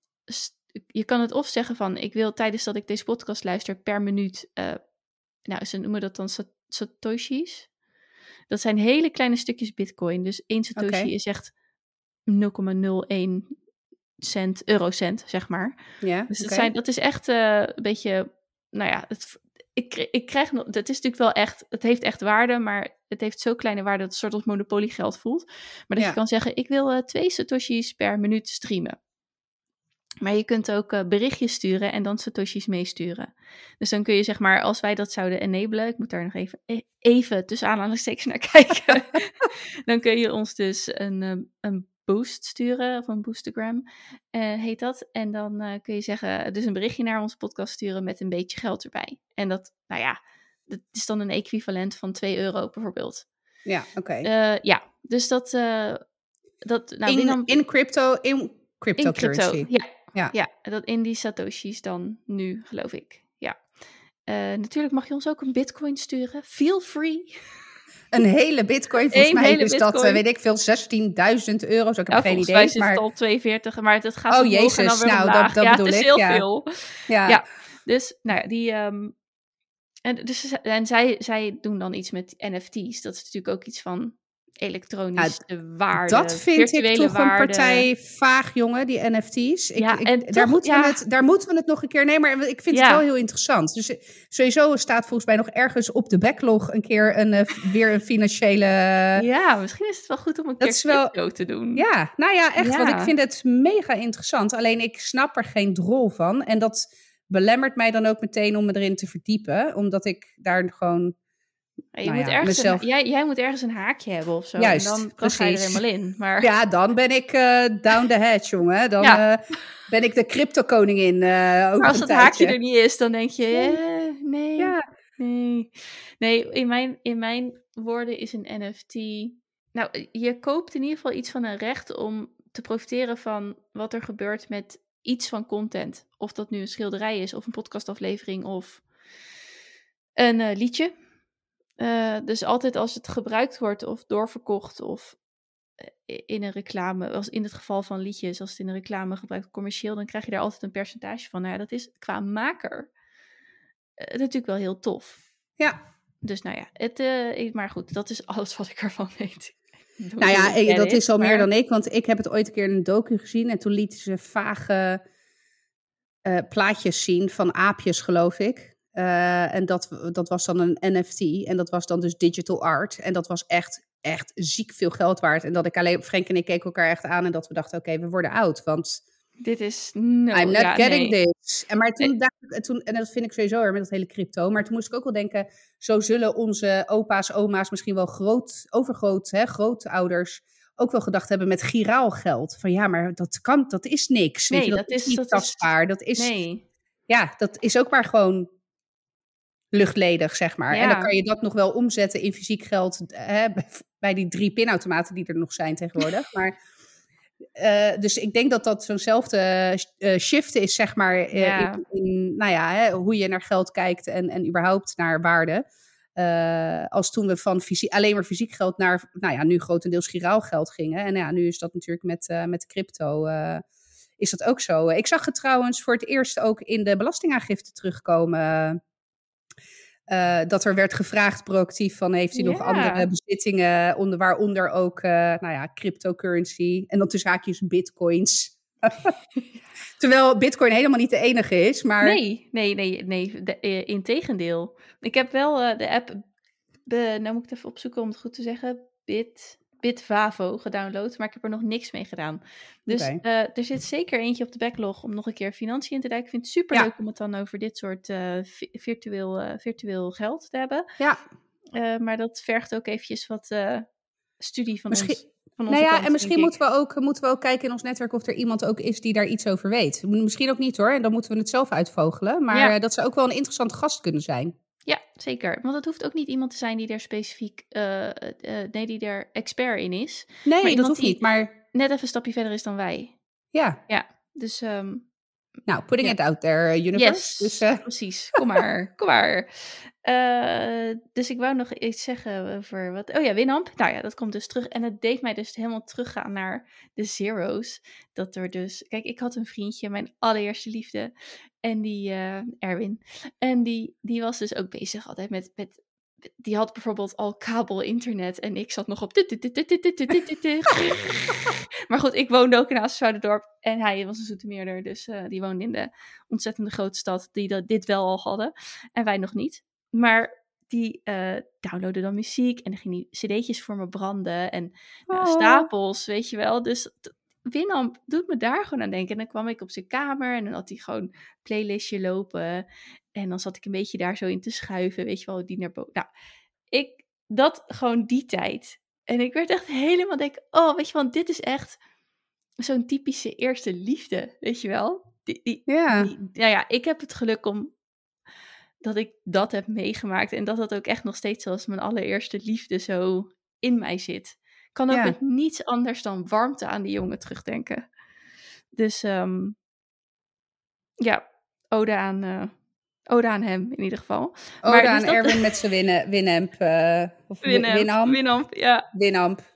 [SPEAKER 2] Je kan het of zeggen van ik wil tijdens dat ik deze podcast luister per minuut. Uh, nou, ze noemen dat dan satoshis. Dat zijn hele kleine stukjes bitcoin. Dus één satoshi okay. is echt 0,01 cent, eurocent, zeg maar.
[SPEAKER 1] Ja,
[SPEAKER 2] dus dat,
[SPEAKER 1] okay.
[SPEAKER 2] zijn, dat is echt uh, een beetje, nou ja, het, ik, ik krijg nog, het is natuurlijk wel echt, het heeft echt waarde, maar het heeft zo kleine waarde dat het soort als monopoliegeld voelt. Maar dat
[SPEAKER 1] Ja.
[SPEAKER 2] je kan zeggen, ik wil uh, twee satoshis per minuut streamen. Maar je kunt ook uh, berichtjes sturen en dan satoshis meesturen. Dus dan kun je zeg maar, als wij dat zouden enablen, ik moet daar nog even, e- even tussen aanhalingstekens naar kijken, dan kun je ons dus een, een boost sturen, of een boostagram uh, heet dat. En dan uh, kun je zeggen, dus een berichtje naar onze podcast sturen met een beetje geld erbij. En dat, nou ja, dat is dan een equivalent van 2 euro bijvoorbeeld.
[SPEAKER 1] Ja, oké. Okay.
[SPEAKER 2] Uh, ja, dus dat... dat nou,
[SPEAKER 1] in,
[SPEAKER 2] dan,
[SPEAKER 1] in crypto, in cryptocurrency.
[SPEAKER 2] In crypto, ja.
[SPEAKER 1] Ja.
[SPEAKER 2] ja, dat in die satoshis dan nu, geloof ik. Ja. Natuurlijk mag je ons ook een bitcoin sturen. Feel free.
[SPEAKER 1] Een hele bitcoin, volgens mij is
[SPEAKER 2] bitcoin.
[SPEAKER 1] dat, uh, weet ik veel, 16.000 euro. Ik heb
[SPEAKER 2] Ja,
[SPEAKER 1] geen
[SPEAKER 2] volgens
[SPEAKER 1] idee.
[SPEAKER 2] mij is
[SPEAKER 1] maar...
[SPEAKER 2] het al 42, maar het gaat
[SPEAKER 1] Oh,
[SPEAKER 2] omhoog en
[SPEAKER 1] Jezus,
[SPEAKER 2] dan weer
[SPEAKER 1] nou, dat-
[SPEAKER 2] omlaag.
[SPEAKER 1] dat
[SPEAKER 2] ja,
[SPEAKER 1] bedoel
[SPEAKER 2] het is
[SPEAKER 1] ik,
[SPEAKER 2] heel
[SPEAKER 1] ja.
[SPEAKER 2] veel.
[SPEAKER 1] ja.
[SPEAKER 2] Ja. Dus, nou ja, die... ehm, en dus, en zij, zij doen dan iets met NFT's. Dat is natuurlijk ook iets van elektronische waarde,
[SPEAKER 1] dat vind ik toch
[SPEAKER 2] waarde.
[SPEAKER 1] een partij vaag, jongen, die NFT's. Ik,
[SPEAKER 2] Ja,
[SPEAKER 1] ik-
[SPEAKER 2] en
[SPEAKER 1] daar,
[SPEAKER 2] toch-
[SPEAKER 1] moeten
[SPEAKER 2] ja.
[SPEAKER 1] we het, daar moeten we het nog een keer... Nee, maar ik vind
[SPEAKER 2] Ja.
[SPEAKER 1] het wel heel interessant. Dus eh, sowieso staat volgens mij nog ergens op de backlog... een keer een, eh, weer een financiële...
[SPEAKER 2] Ja, misschien is het wel goed om een
[SPEAKER 1] Dat
[SPEAKER 2] keer
[SPEAKER 1] wel-
[SPEAKER 2] crypto te doen.
[SPEAKER 1] Ja, nou ja, echt. Want
[SPEAKER 2] Ja.
[SPEAKER 1] ik vind het mega interessant. Alleen ik snap er geen drol van. En dat belemmert mij dan ook meteen om me erin te verdiepen. Omdat ik daar gewoon...
[SPEAKER 2] Je
[SPEAKER 1] Nou
[SPEAKER 2] moet
[SPEAKER 1] ja,
[SPEAKER 2] ergens
[SPEAKER 1] mezelf-
[SPEAKER 2] een, jij, jij moet ergens een haakje hebben of zo.
[SPEAKER 1] Juist,
[SPEAKER 2] en dan, dan ga je er
[SPEAKER 1] precies.
[SPEAKER 2] helemaal in. Maar
[SPEAKER 1] Ja, dan ben ik eh, down the hatch, jongen. Dan
[SPEAKER 2] Ja.
[SPEAKER 1] eh, ben ik de crypto-koningin eh over
[SPEAKER 2] als dat haakje er niet is, dan denk je,
[SPEAKER 1] Nee.
[SPEAKER 2] eh, nee,
[SPEAKER 1] Ja.
[SPEAKER 2] nee. Nee, in mijn, in mijn woorden is een NFT... Nou, je koopt in ieder geval iets van een recht om te profiteren van wat er gebeurt met iets van content. Of dat nu een schilderij is, of een podcastaflevering, of een liedje. Eh, dus altijd als het gebruikt wordt of doorverkocht of in een reclame, als in het geval van liedjes, als het in een reclame gebruikt commercieel, dan krijg je daar altijd een percentage van. Nou ja, dat is qua maker uh, natuurlijk wel heel tof.
[SPEAKER 1] Ja.
[SPEAKER 2] Dus nou ja, het, uh, maar goed, dat is alles wat ik ervan weet.
[SPEAKER 1] nou ja, ik, dat is al meer dan ik, want ik heb het ooit een keer in een docu gezien en toen lieten ze vage plaatjes zien van aapjes, geloof ik. Uh, en dat, dat was dan een NFT en dat was dan dus digital art. En dat was echt, echt ziek veel geld waard. En dat ik alleen, Frank en ik keken elkaar echt aan en dat we dachten, oké, okay, we worden oud, want...
[SPEAKER 2] Dit is. No,
[SPEAKER 1] I'm not
[SPEAKER 2] ja,
[SPEAKER 1] getting
[SPEAKER 2] nee.
[SPEAKER 1] this. En, maar toen dacht ik, toen, en dat vind ik sowieso weer met dat hele crypto. Maar toen moest ik ook wel denken: zo zullen onze opa's, oma's, misschien wel groot, overgroot, hè, grootouders ook wel gedacht hebben met giraal geld. Van ja, maar dat kan, dat is niks.
[SPEAKER 2] Nee,
[SPEAKER 1] Weet je,
[SPEAKER 2] dat,
[SPEAKER 1] dat,
[SPEAKER 2] is
[SPEAKER 1] niet
[SPEAKER 2] dat
[SPEAKER 1] tastbaar.
[SPEAKER 2] Is,
[SPEAKER 1] dat is,
[SPEAKER 2] nee.
[SPEAKER 1] ja, dat is ook maar gewoon luchtledig, zeg maar.
[SPEAKER 2] Ja.
[SPEAKER 1] En dan kan je dat nog wel omzetten in fysiek geld hè, bij die drie pinautomaten die er nog zijn tegenwoordig. maar uh, dus ik denk dat dat zo'nzelfde uh, shift is, zeg maar,
[SPEAKER 2] Ja.
[SPEAKER 1] in, in, nou ja, hè, hoe je naar geld kijkt en, en überhaupt naar waarde. Uh, als toen we van fysiek, alleen maar fysiek geld naar, nou ja, nu grotendeels giraal geld gingen. En ja, nu is dat natuurlijk met, met de crypto, is dat ook zo. Ik zag het trouwens voor het eerst ook in de belastingaangifte terugkomen. Uh, dat er werd gevraagd proactief van heeft u
[SPEAKER 2] Ja.
[SPEAKER 1] nog andere bezittingen, onder, waaronder ook uh, nou ja, cryptocurrency en dan tussen haakjes bitcoins. Terwijl bitcoin helemaal niet de enige is, maar...
[SPEAKER 2] Nee, nee, nee, nee. De, uh, integendeel. Ik heb wel de app, de, nou moet ik het even opzoeken om het goed te zeggen, Bit, Bitvavo gedownload, maar ik heb er nog niks mee gedaan. Dus uh, er zit zeker eentje op de backlog om nog een keer financiën in te duiken. Ik vind het super leuk om het dan over dit soort uh, vi- virtueel, uh, virtueel geld te hebben.
[SPEAKER 1] Ja,
[SPEAKER 2] maar dat vergt ook eventjes wat studie van
[SPEAKER 1] Misschien-
[SPEAKER 2] ons. Van onze
[SPEAKER 1] nou ja,
[SPEAKER 2] kant,
[SPEAKER 1] en misschien moeten we, ook, moeten we ook kijken in ons netwerk of er iemand ook is die daar iets over weet. Misschien ook niet hoor, en dan moeten we het zelf uitvogelen. Maar
[SPEAKER 2] Ja.
[SPEAKER 1] eh, dat zou ook wel een interessante gast kunnen zijn.
[SPEAKER 2] Ja, zeker. Want het hoeft ook niet iemand te zijn die er specifiek, uh, uh, nee, die er expert in is.
[SPEAKER 1] Nee, dat hoeft niet, maar
[SPEAKER 2] Net even een stapje verder is dan wij.
[SPEAKER 1] ja.
[SPEAKER 2] Dus um,
[SPEAKER 1] Nou, putting
[SPEAKER 2] Ja.
[SPEAKER 1] it out there, uh, universe.
[SPEAKER 2] yes,
[SPEAKER 1] Dus, eh,
[SPEAKER 2] precies. Kom maar, kom maar. Dus ik wou nog iets zeggen over wat. Oh ja, Winamp. Nou ja, dat komt dus terug. En het deed mij dus helemaal teruggaan naar de zeros. Dat er dus. Kijk, ik had een vriendje, mijn allereerste liefde. En die, uh, Erwin. En die, die was dus ook bezig altijd met. met die had bijvoorbeeld al kabel internet en ik zat nog op. maar goed, ik woonde ook in Assen-Zuidendorp en hij was een Zoetermeerder, dus uh, die woonde in de ontzettende grote stad die dat, dit wel al hadden en wij nog niet. Maar die uh, downloadde dan muziek en dan ging die cd'tjes voor me branden en
[SPEAKER 1] Oh.
[SPEAKER 2] stapels, weet je wel. Dus Winamp doet me daar gewoon aan denken. En dan kwam ik op zijn kamer en dan had hij gewoon een playlistje lopen. En dan zat ik een beetje daar zo in te schuiven, weet je wel, die naar boven. Nou, ik, dat gewoon die tijd. En ik werd echt helemaal denk, oh, weet je, want dit is echt zo'n typische eerste liefde, weet je wel. Die, die,
[SPEAKER 1] ja.
[SPEAKER 2] die, nou ja, ik heb het geluk om dat ik dat heb meegemaakt en dat dat ook echt nog steeds zoals mijn allereerste liefde zo in mij zit. Ik kan ook
[SPEAKER 1] Ja.
[SPEAKER 2] met niets anders dan warmte aan die jongen terugdenken. Dus um, ja, ode aan, uh, ode aan hem in ieder geval.
[SPEAKER 1] Ode
[SPEAKER 2] Maar
[SPEAKER 1] aan
[SPEAKER 2] dus dat-
[SPEAKER 1] Erwin met zijn winnen, Winamp. eh of
[SPEAKER 2] Winamp,
[SPEAKER 1] Winamp.
[SPEAKER 2] Winamp, ja.
[SPEAKER 1] Winamp.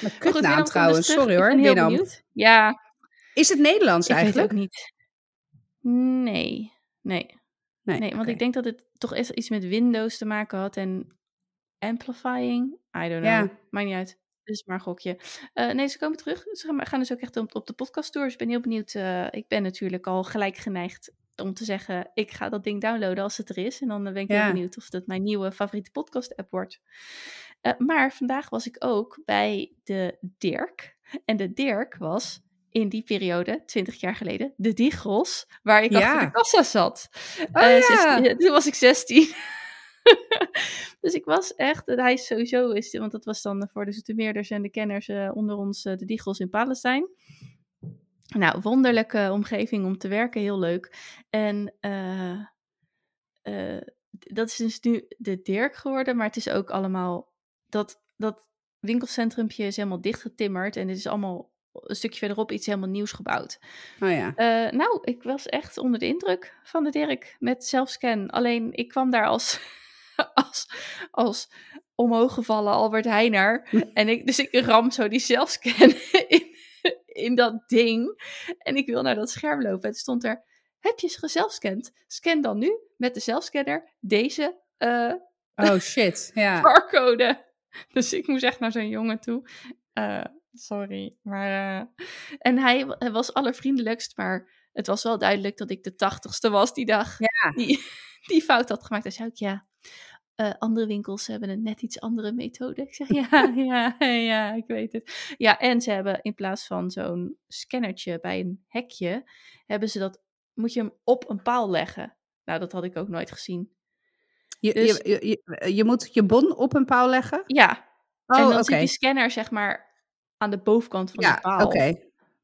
[SPEAKER 2] Goed,
[SPEAKER 1] kutnaam trouwens,
[SPEAKER 2] dus terug.
[SPEAKER 1] sorry
[SPEAKER 2] Ik
[SPEAKER 1] hoor, Winamp.
[SPEAKER 2] Ja,
[SPEAKER 1] Is het Nederlands
[SPEAKER 2] ik
[SPEAKER 1] eigenlijk?
[SPEAKER 2] ook niet. Nee, nee. Nee, want
[SPEAKER 1] oké.
[SPEAKER 2] ik denk dat het toch echt iets met Windows te maken had en amplifying. I don't know.
[SPEAKER 1] Ja.
[SPEAKER 2] Maakt niet uit. Dus maar een gokje. Eh, nee, ze komen terug. Ze gaan- dus ook echt op, op de podcast door. Dus ik ben heel benieuwd. eh, ik ben natuurlijk al gelijk geneigd om te zeggen... ik ga dat ding downloaden als het er is. En dan eh, ben ik
[SPEAKER 1] Ja.
[SPEAKER 2] heel benieuwd of dat mijn nieuwe favoriete podcast-app wordt. Maar vandaag was ik ook bij de Dirk. En de Dirk was in die periode, 20 jaar geleden, de Diegels, waar ik
[SPEAKER 1] Ja.
[SPEAKER 2] achter de kassa zat.
[SPEAKER 1] Oh ja.
[SPEAKER 2] 16 toen was ik 16. dus ik was echt, hij is sowieso, is, want dat was dan voor de Zoetermeerders en de kenners eh, onder ons, eh, de Diegels in Palestijn. Nou, wonderlijke omgeving om te werken, heel leuk. En eh, eh, dat is dus nu de Dirk geworden, maar het is ook allemaal, dat, dat winkelcentrumpje is helemaal dichtgetimmerd en het is allemaal een stukje verderop iets helemaal nieuws gebouwd.
[SPEAKER 1] Oh ja.
[SPEAKER 2] Eh, nou, ik was echt onder de indruk van de Dirk met zelfscan. Alleen ik kwam daar als, als, als omhooggevallen Albert Heijner. En ik, dus ik ram zo die zelfscan in, in dat ding. En ik wil naar dat scherm lopen. En stond er, heb je ze gezelfscand? Scan dan nu met de zelfscanner deze eh,
[SPEAKER 1] Oh shit, ja.
[SPEAKER 2] barcode. Dus ik moest echt naar zo'n jongen toe. Eh, sorry, maar... eh, en hij, hij was allervriendelijkst, maar het was wel duidelijk dat ik de tachtigste was die dag.
[SPEAKER 1] Ja.
[SPEAKER 2] Die, die fout had gemaakt. Hij zei ook, ja, eh, andere winkels hebben een net iets andere methode. Ik zeg, ja, ja, ja, ik weet het. Ja, en ze hebben in plaats van zo'n scannertje bij een hekje, hebben ze dat, moet je hem op een paal leggen. Nou, dat had ik ook nooit gezien.
[SPEAKER 1] Je,
[SPEAKER 2] Dus-
[SPEAKER 1] je, je, je, moet je bon op een paal leggen?
[SPEAKER 2] Ja,
[SPEAKER 1] Oh,
[SPEAKER 2] en dan zit die scanner zeg maar aan de bovenkant van
[SPEAKER 1] Ja,
[SPEAKER 2] de paal.
[SPEAKER 1] oké.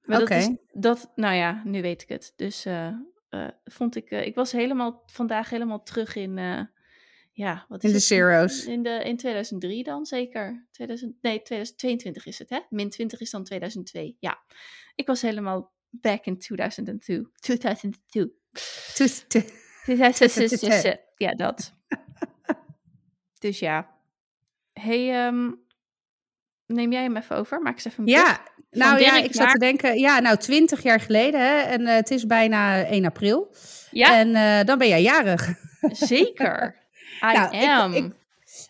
[SPEAKER 2] Maar dat is, dat, nou ja, nu weet ik het. Dus eh, eh, vond ik, ik was helemaal, vandaag helemaal terug in, ja, wat is
[SPEAKER 1] In de
[SPEAKER 2] het?
[SPEAKER 1] zeros.
[SPEAKER 2] In, de, in 2003 dan zeker. 2000, nee, 2022 is het, hè? Min 20 is dan 2002. Ja, ik was helemaal back in 2002. 2002.
[SPEAKER 1] Toet- toet.
[SPEAKER 2] 2002. Ja, dat. Dus ja. hey, ehm, neem jij hem even over? Maak eens even een.
[SPEAKER 1] Ja, nou ja, ik zat te denken, ja, nou, twintig jaar geleden, hè, en eh, het is bijna 1 april.
[SPEAKER 2] Ja,
[SPEAKER 1] En eh, dan ben jij jarig.
[SPEAKER 2] zeker. I
[SPEAKER 1] Nou, ik-
[SPEAKER 2] am.
[SPEAKER 1] ik-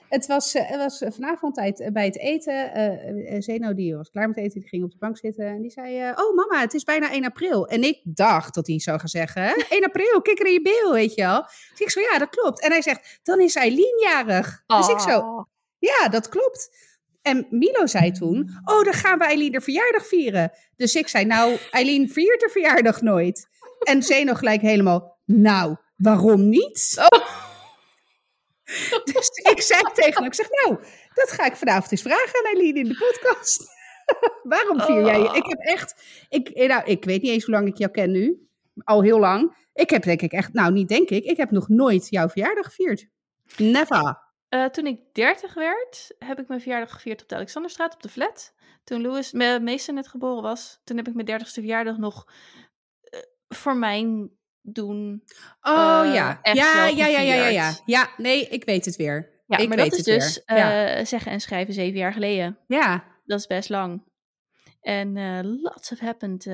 [SPEAKER 1] Het was, eh, het was vanavond tijd eh, bij het eten. eh eh, Zeno die was klaar met eten, die ging op de bank zitten en die zei: eh, Oh mama, het is bijna 1 april. En ik dacht dat hij zou gaan zeggen: hè, 1 april, kikker in je bil, weet je wel. Dus ik zo: Ja, dat klopt. En hij zegt: Dan is Eileen jarig. Dus ik zo:
[SPEAKER 2] Oh.
[SPEAKER 1] Ja, dat klopt. En Milo zei toen: Oh, dan gaan we Eileen de verjaardag vieren. Dus ik zei: Nou, Eileen viert de verjaardag nooit. En Zeno gelijk helemaal: Nou, waarom niet? Dus ik zei tegen hem, ik zeg, nou, dat ga ik vanavond eens vragen aan Eileen in de podcast. Waarom vier jij je?
[SPEAKER 2] Oh.
[SPEAKER 1] Ik heb echt, ik, eh, nou, ik weet niet eens hoe lang ik jou ken nu. Al heel lang. Ik heb denk ik echt, nou niet denk ik, ik heb nog nooit jouw verjaardag gevierd. Never.
[SPEAKER 2] Eh, toen ik 30 werd, heb ik mijn verjaardag gevierd op de Alexanderstraat op de flat. Toen Louis, mijn meester net geboren was, toen heb ik mijn 30ste verjaardag nog eh, voor mijn doen.
[SPEAKER 1] Oh
[SPEAKER 2] Eh,
[SPEAKER 1] ja. Ja, ja, ja, ja, ja, ja. Ja, nee, ik weet het weer.
[SPEAKER 2] Ja,
[SPEAKER 1] ik
[SPEAKER 2] maar
[SPEAKER 1] weet
[SPEAKER 2] dat is
[SPEAKER 1] het
[SPEAKER 2] dus
[SPEAKER 1] weer. ja.
[SPEAKER 2] eh, zeggen en schrijven zeven jaar geleden.
[SPEAKER 1] ja.
[SPEAKER 2] Dat is best lang. En eh, lots have happened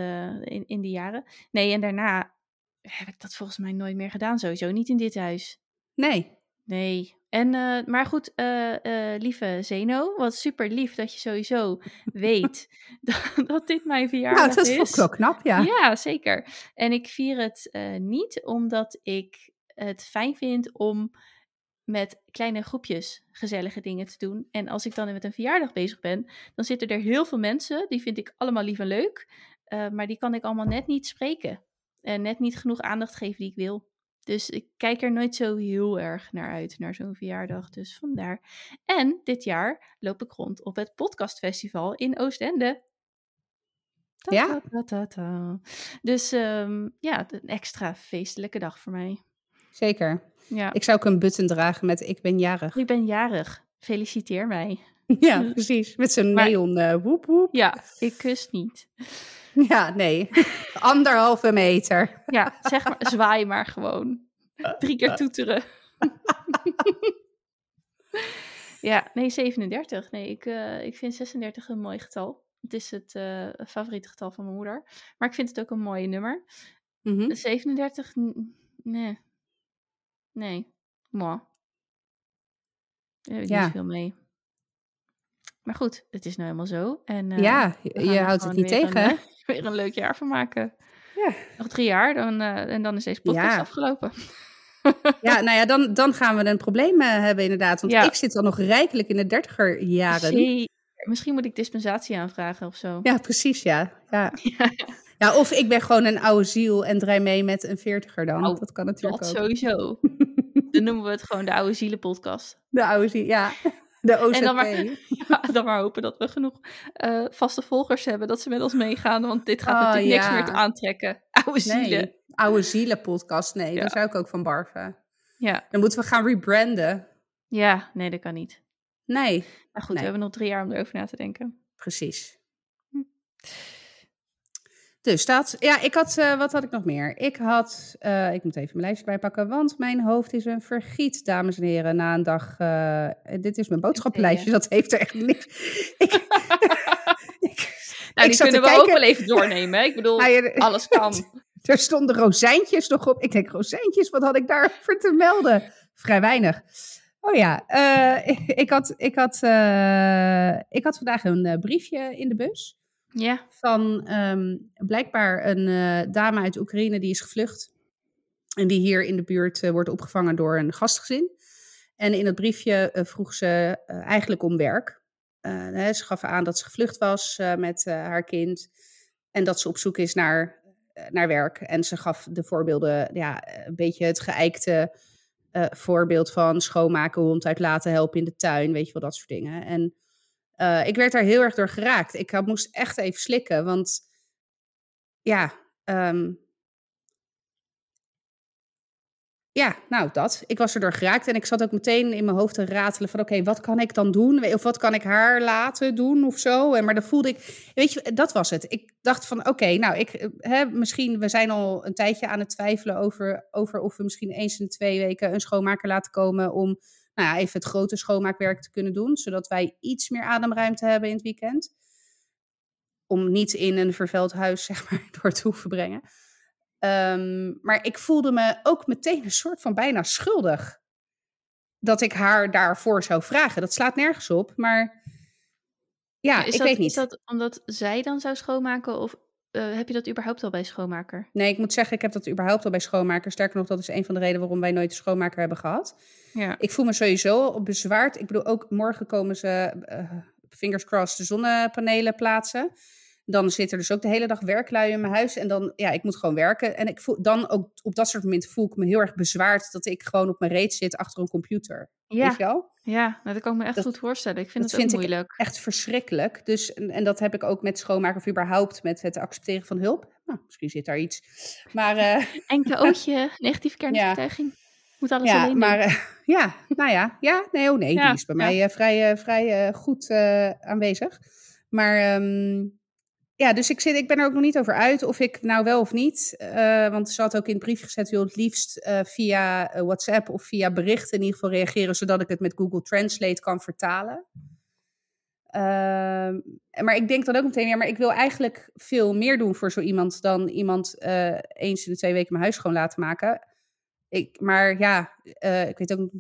[SPEAKER 2] in, in die jaren. Nee, en daarna heb ik dat volgens mij nooit meer gedaan. Sowieso niet in dit huis.
[SPEAKER 1] Nee.
[SPEAKER 2] Nee. En, eh, maar goed, eh, eh, lieve Zeno, wat super lief dat je sowieso weet dat, dat dit mijn verjaardag
[SPEAKER 1] Nou, dat
[SPEAKER 2] is.
[SPEAKER 1] ik wel knap, ja.
[SPEAKER 2] Ja, zeker. En ik vier het niet omdat ik het fijn vind om met kleine groepjes gezellige dingen te doen. En als ik dan met een verjaardag bezig ben, dan zitten er heel veel mensen. Die vind ik allemaal lief en leuk. maar die kan ik allemaal net niet spreken. En net niet genoeg aandacht geven die ik wil. Dus ik kijk er nooit zo heel erg naar uit, naar zo'n verjaardag. Dus vandaar. En dit jaar loop ik rond op het podcastfestival in Oostende. Ta,
[SPEAKER 1] Ja?
[SPEAKER 2] ta, ta. Dus ehm, ja, een extra feestelijke dag voor mij.
[SPEAKER 1] Zeker.
[SPEAKER 2] Ja,
[SPEAKER 1] Ik zou ook een button dragen met ik ben jarig.
[SPEAKER 2] ik ben jarig. Feliciteer mij.
[SPEAKER 1] Ja, precies. Met zo'n neon woep woep.
[SPEAKER 2] Ja, ik kus niet.
[SPEAKER 1] Ja, nee. Anderhalve meter.
[SPEAKER 2] Ja, zeg maar, zwaai maar gewoon. Drie keer toeteren. ja, nee, 37. Nee, ik, eh, ik vind 36 een mooi getal. Het is het eh, favoriete getal van mijn moeder. Maar ik vind het ook een mooi nummer.
[SPEAKER 1] Mhm.
[SPEAKER 2] 37, n- nee. Nee, moi. Daar heb ik
[SPEAKER 1] Ja.
[SPEAKER 2] niet veel mee. Maar goed, het is nou helemaal zo. En, eh,
[SPEAKER 1] ja, je, houdt het niet tegen.
[SPEAKER 2] Een, weer een leuk jaar van maken.
[SPEAKER 1] Ja.
[SPEAKER 2] Nog drie jaar dan, eh, en dan is deze podcast
[SPEAKER 1] Ja.
[SPEAKER 2] afgelopen.
[SPEAKER 1] Ja, nou ja, dan, dan gaan we een probleem eh, hebben inderdaad. Want
[SPEAKER 2] Ja.
[SPEAKER 1] ik zit dan nog rijkelijk in de dertiger jaren.
[SPEAKER 2] Misschien moet ik dispensatie aanvragen of zo.
[SPEAKER 1] Ja, precies, ja. Ja. ja. Of ik ben gewoon een oude ziel en draai mee met een veertiger dan.
[SPEAKER 2] Oh,
[SPEAKER 1] dat kan natuurlijk
[SPEAKER 2] Dat
[SPEAKER 1] ook.
[SPEAKER 2] sowieso. dan noemen we het gewoon de oude zielenpodcast.
[SPEAKER 1] De oude ziel, ja. De OZP.
[SPEAKER 2] En dan maar, ja, dan maar hopen dat we genoeg eh, vaste volgers hebben. Dat ze met ons meegaan. Want dit gaat
[SPEAKER 1] Oh,
[SPEAKER 2] natuurlijk niks meer te aantrekken. Oude zielen.
[SPEAKER 1] Nee, oude zielen podcast. Nee,
[SPEAKER 2] Ja.
[SPEAKER 1] daar zou ik ook van barven.
[SPEAKER 2] Ja.
[SPEAKER 1] Dan moeten we gaan rebranden.
[SPEAKER 2] ja, nee dat kan niet.
[SPEAKER 1] Nee,
[SPEAKER 2] Maar goed,
[SPEAKER 1] Nee.
[SPEAKER 2] we hebben nog drie jaar om erover na te denken.
[SPEAKER 1] precies.
[SPEAKER 2] Hm.
[SPEAKER 1] Dus dat, ja, ik had, uh, wat had ik nog meer? Ik had, uh, ik moet even mijn lijstje bijpakken, want mijn hoofd is een vergiet, dames en heren, na een dag. Uh, dit is mijn boodschappenlijstje, dat heeft er echt niks. ik,
[SPEAKER 2] nou, die kunnen we ook wel even doornemen. Ik bedoel, nou, alles kan.
[SPEAKER 1] Er stonden rozijntjes nog op. Ik denk, rozijntjes, wat had ik daarvoor te melden? Vrij weinig. Oh ja, ik, ik, had, ik, had, ik had vandaag een briefje in de bus.
[SPEAKER 2] Ja.
[SPEAKER 1] Van um, blijkbaar een uh, dame uit Oekraïne die is gevlucht. En die hier in de buurt uh, wordt opgevangen door een gastgezin. En in het briefje uh, vroeg ze eigenlijk om werk. Hè, ze gaf aan dat ze gevlucht was met haar kind. En dat ze op zoek is naar, naar werk. En ze gaf de voorbeelden, ja, een beetje het geëikte voorbeeld van schoonmaken, hond uit laten helpen in de tuin. Weet je wel, dat soort dingen. En uh, ik werd daar heel erg door geraakt. Ik had, moest echt even slikken, want ja, um, ja, nou dat. Ik was erdoor geraakt en ik zat ook meteen in mijn hoofd te ratelen van oké, wat kan ik dan doen? Of wat kan ik haar laten doen of zo? En maar dan voelde ik, weet je, dat was het. Ik dacht van oké, nou ik, eh, hè, misschien, we zijn al een tijdje aan het twijfelen over, over of we misschien eens in twee weken een schoonmaker laten komen om nou ja, even het grote schoonmaakwerk te kunnen doen. Zodat wij iets meer ademruimte hebben in het weekend. Om niet in een vervuild huis, zeg maar, door te hoeven brengen. Um, maar ik voelde me ook meteen een soort van bijna schuldig. Dat ik haar daarvoor zou vragen. Dat slaat nergens op, maar ja,
[SPEAKER 2] is
[SPEAKER 1] ik
[SPEAKER 2] dat,
[SPEAKER 1] weet niet.
[SPEAKER 2] Is dat omdat zij dan zou schoonmaken of uh, heb je dat überhaupt al bij schoonmaker?
[SPEAKER 1] Nee, ik moet zeggen, ik heb dat überhaupt al bij schoonmaker. Sterker nog, dat is een van de redenen waarom wij nooit een schoonmaker hebben gehad.
[SPEAKER 2] Ja.
[SPEAKER 1] Ik voel me sowieso op bezwaard. Ik bedoel, ook morgen komen ze, uh, fingers crossed, de zonnepanelen plaatsen. Dan zit er dus ook de hele dag werklui in mijn huis. En dan, ja, ik moet gewoon werken. En ik voel dan ook op dat soort momenten voel ik me heel erg bezwaard dat ik gewoon op mijn reet zit achter een computer.
[SPEAKER 2] Ja.
[SPEAKER 1] Wel?
[SPEAKER 2] Ja, dat kan ik me echt
[SPEAKER 1] Dat-
[SPEAKER 2] goed voorstellen. Ik vind
[SPEAKER 1] dat
[SPEAKER 2] het ook
[SPEAKER 1] vind ik
[SPEAKER 2] moeilijk.
[SPEAKER 1] Echt verschrikkelijk. Dus, en, en dat heb ik ook met schoonmaken of überhaupt met het accepteren van hulp. Nou, misschien zit daar iets. Maar eh,
[SPEAKER 2] Enke ootje, negatieve kennisovertuiging. Moet alles
[SPEAKER 1] ja,
[SPEAKER 2] alleen
[SPEAKER 1] maar eh, ja, nou ja, ja, nee, oh nee,
[SPEAKER 2] Ja,
[SPEAKER 1] die is bij
[SPEAKER 2] ja.
[SPEAKER 1] mij eh, vrij, vrij goed aanwezig. Maar ehm, ja, dus ik, zit, ik ben er ook nog niet over uit of ik nou wel of niet. eh, want ze had ook in het brief gezet, joh, het liefst eh, via eh, WhatsApp of via berichten in ieder geval reageren, zodat ik het met Google Translate kan vertalen. Ehm, maar ik denk dan ook meteen, ja, maar ik wil eigenlijk veel meer doen voor zo iemand dan iemand eens in de twee weken mijn huis schoon laten maken. Ik, maar ja, ik weet ook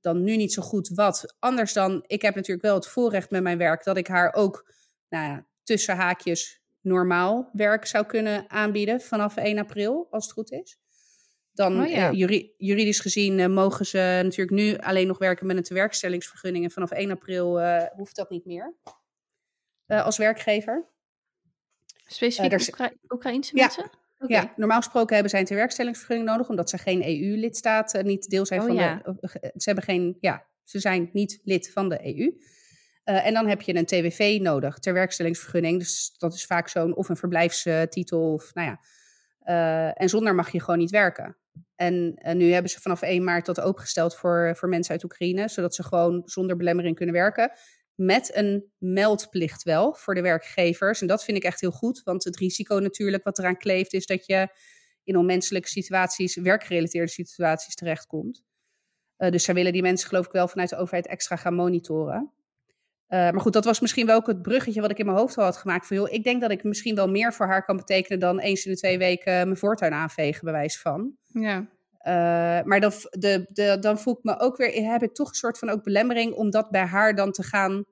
[SPEAKER 1] dan nu niet zo goed wat. Anders dan, ik heb natuurlijk wel het voorrecht met mijn werk dat ik haar ook, nou ja, tussen haakjes normaal werk zou kunnen aanbieden vanaf 1 april, als het goed is. Dan
[SPEAKER 2] Oh ja.
[SPEAKER 1] eh, juri- juridisch gezien eh, mogen ze natuurlijk nu alleen nog werken met een tewerkstellingsvergunning. En vanaf 1 april eh, hoeft dat niet meer als werkgever.
[SPEAKER 2] Specifiek
[SPEAKER 1] is-
[SPEAKER 2] Oekra Oekraïnse
[SPEAKER 1] Ja.
[SPEAKER 2] mensen?
[SPEAKER 1] Ja, normaal gesproken hebben zij een tewerkstellingsvergunning nodig, omdat ze geen EU-lidstaat, niet deel zijn
[SPEAKER 2] Oh,
[SPEAKER 1] van
[SPEAKER 2] ja.
[SPEAKER 1] de. Ze hebben geen, ja, ze zijn niet lid van de EU. Eh, en dan heb je een TWV nodig, tewerkstellingsvergunning. Dus dat is vaak zo'n of een verblijfstitel of nou ja. Eh, en zonder mag je gewoon niet werken. En nu hebben ze vanaf 1 maart dat opengesteld voor, voor mensen uit Oekraïne, zodat ze gewoon zonder belemmering kunnen werken. Met een meldplicht wel voor de werkgevers. En dat vind ik echt heel goed, want het risico natuurlijk wat eraan kleeft, is dat je in onmenselijke situaties, werkgerelateerde situaties terechtkomt. Eh, dus zij willen die mensen geloof ik wel vanuit de overheid extra gaan monitoren. Eh, maar goed, dat was misschien wel ook het bruggetje wat ik in mijn hoofd al had gemaakt. Van, joh, ik denk dat ik misschien wel meer voor haar kan betekenen dan eens in de twee weken mijn voortuin aanvegen, bij wijze van.
[SPEAKER 2] Ja.
[SPEAKER 1] Eh, maar dan, de, de, dan voel ik me ook weer, heb ik toch een soort van ook belemmering om dat bij haar dan te gaan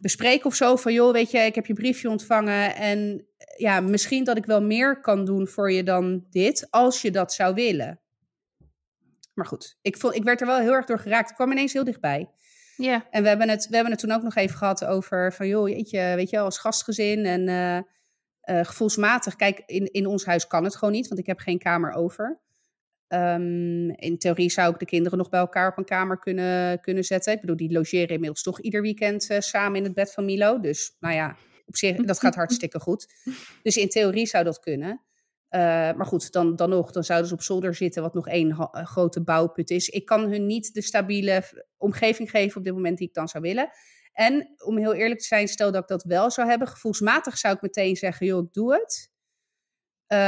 [SPEAKER 1] bespreken of zo. Van joh, weet je, ik heb je briefje ontvangen en ja, misschien dat ik wel meer kan doen voor je dan dit, als je dat zou willen. Maar goed, ik, vond, ik werd er wel heel erg door geraakt. Ik kwam ineens heel dichtbij.
[SPEAKER 2] Ja.
[SPEAKER 1] En we hebben, het, we hebben het toen ook nog even gehad over van joh, jeetje, weet je, als gastgezin en eh, eh, gevoelsmatig. Kijk, in, in ons huis kan het gewoon niet, want ik heb geen kamer over. Ehm, in theorie zou ik de kinderen nog bij elkaar op een kamer kunnen, kunnen zetten. Ik bedoel, die logeren inmiddels toch ieder weekend eh, samen in het bed van Milo. Dus nou ja, op zich, dat gaat hartstikke goed. Dus in theorie zou dat kunnen. Eh, maar goed, dan, dan nog, dan zouden ze op zolder zitten, wat nog één eh, grote bouwput is. Ik kan hun niet de stabiele omgeving geven op dit moment die ik dan zou willen. En om heel eerlijk te zijn, stel dat ik dat wel zou hebben, gevoelsmatig zou ik meteen zeggen, joh, ik doe het. Uh,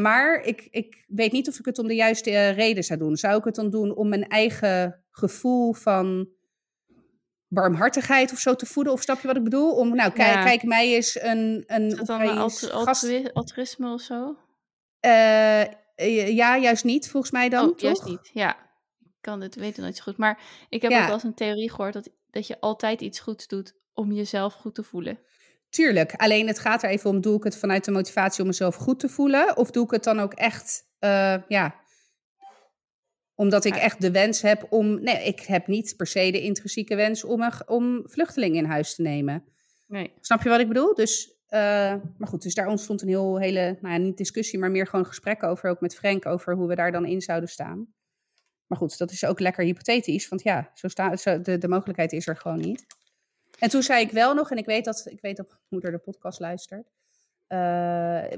[SPEAKER 1] maar ik, ik weet niet of ik het om de juiste uh, reden zou doen. Zou ik het dan doen om mijn eigen gevoel van barmhartigheid of zo te voeden? Of snap je wat ik bedoel? Om, nou, kijk, ja. kijk mij is een... een
[SPEAKER 2] is dat dan een altruïsme of zo?
[SPEAKER 1] Uh, ja, juist niet, volgens mij dan,
[SPEAKER 2] oh,
[SPEAKER 1] toch?
[SPEAKER 2] juist niet, ja. Ik kan dit weten nooit zo goed. Maar ik heb ja. ook wel eens een theorie gehoord dat, dat je altijd iets goeds doet om jezelf goed te voelen.
[SPEAKER 1] Tuurlijk, alleen het gaat er even om, doe ik het vanuit de motivatie om mezelf goed te voelen? Of doe ik het dan ook echt, uh, ja, omdat ik echt de wens heb om, nee, ik heb niet per se de intrinsieke wens om, een, om vluchtelingen in huis te nemen.
[SPEAKER 2] Nee.
[SPEAKER 1] Snap je wat ik bedoel? Dus, uh, maar goed, dus daar ontstond een heel hele, nou ja, niet discussie, maar meer gewoon gesprek over, ook met Frank, over hoe we daar dan in zouden staan. Maar goed, dat is ook lekker hypothetisch, want ja, zo sta, zo, de, de mogelijkheid is er gewoon niet. En toen zei ik wel nog, en ik weet dat, ik weet dat moeder de podcast luistert. Uh,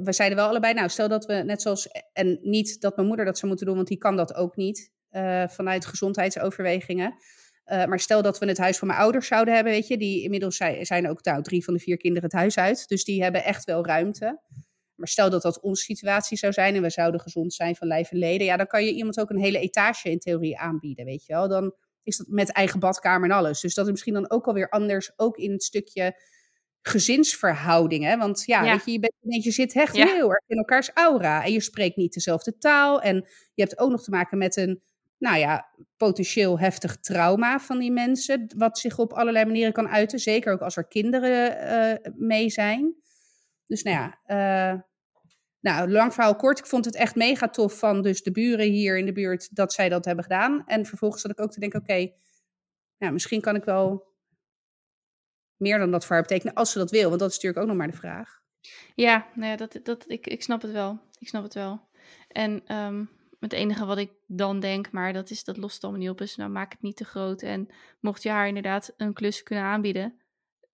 [SPEAKER 1] we zeiden wel allebei, nou, stel dat we net zoals, en niet dat mijn moeder dat zou moeten doen, want die kan dat ook niet uh, vanuit gezondheidsoverwegingen. Uh, maar stel dat we het huis van mijn ouders zouden hebben, weet je, die inmiddels zijn, zijn ook nou, drie van de vier kinderen het huis uit. Dus die hebben echt wel ruimte. Maar stel dat dat onze situatie zou zijn en we zouden gezond zijn van lijf en leden, ja, dan kan je iemand ook een hele etage in theorie aanbieden, weet je wel. Dan is dat met eigen badkamer en alles. Dus dat is misschien dan ook alweer anders, ook in het stukje gezinsverhoudingen. Want ja, ja. Weet je, je, bent, je zit echt ja. heel erg in elkaars aura. En je spreekt niet dezelfde taal. En je hebt ook nog te maken met een, nou ja, potentieel heftig trauma van die mensen. Wat zich op allerlei manieren kan uiten. Zeker ook als er kinderen uh, mee zijn. Dus nou ja, uh, nou, lang verhaal kort. Ik vond het echt mega tof van dus de buren hier in de buurt dat zij dat hebben gedaan. En vervolgens zat ik ook te denken, oké, nou, misschien kan ik wel meer dan dat voor haar betekenen als ze dat wil. Want dat is natuurlijk ook nog maar de vraag.
[SPEAKER 2] Ja, nou ja, dat, dat, ik, ik snap het wel. Ik snap het wel. En um, het enige wat ik dan denk, maar dat, is, dat lost allemaal niet op, is nou maak het niet te groot. En mocht je haar inderdaad een klus kunnen aanbieden,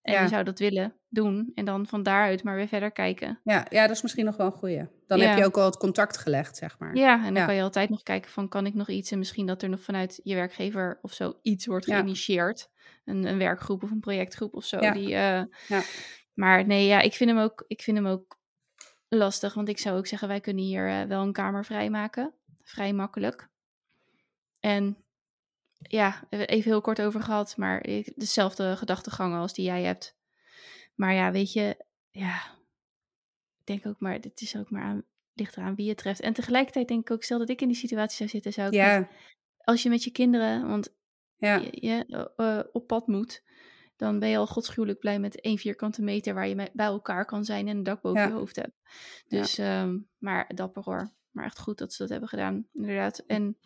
[SPEAKER 2] en ja. je zou dat willen doen. En dan van daaruit maar weer verder kijken.
[SPEAKER 1] Ja, ja dat is misschien nog wel een goeie. Dan ja. heb je ook al het contact gelegd, zeg maar.
[SPEAKER 2] Ja, en dan ja. kan je altijd nog kijken van... kan ik nog iets? En misschien dat er nog vanuit je werkgever of zo... iets wordt geïnitieerd. Een, een werkgroep of een projectgroep of zo. Die, uh...
[SPEAKER 1] ja.
[SPEAKER 2] Maar nee, ja, ik vind, hem ook, ik vind hem ook lastig. Want ik zou ook zeggen, wij kunnen hier uh, wel een kamer vrijmaken. Vrij makkelijk. En ja, even heel kort over gehad, maar dezelfde gedachtegang als die jij hebt. Maar ja, weet je, ja, ik denk ook maar, dit is ook maar aan, ligt eraan wie je treft. En tegelijkertijd denk ik ook, stel dat ik in die situatie zou zitten, zou ik
[SPEAKER 1] ja.
[SPEAKER 2] niet, als je met je kinderen, want
[SPEAKER 1] ja.
[SPEAKER 2] je, je uh, op pad moet, dan ben je al godschuwelijk blij met één vierkante meter waar je bij elkaar kan zijn en een dak boven
[SPEAKER 1] ja.
[SPEAKER 2] je hoofd hebt. Dus, ja. um, maar dapper hoor. Maar echt goed dat ze dat hebben gedaan, inderdaad. En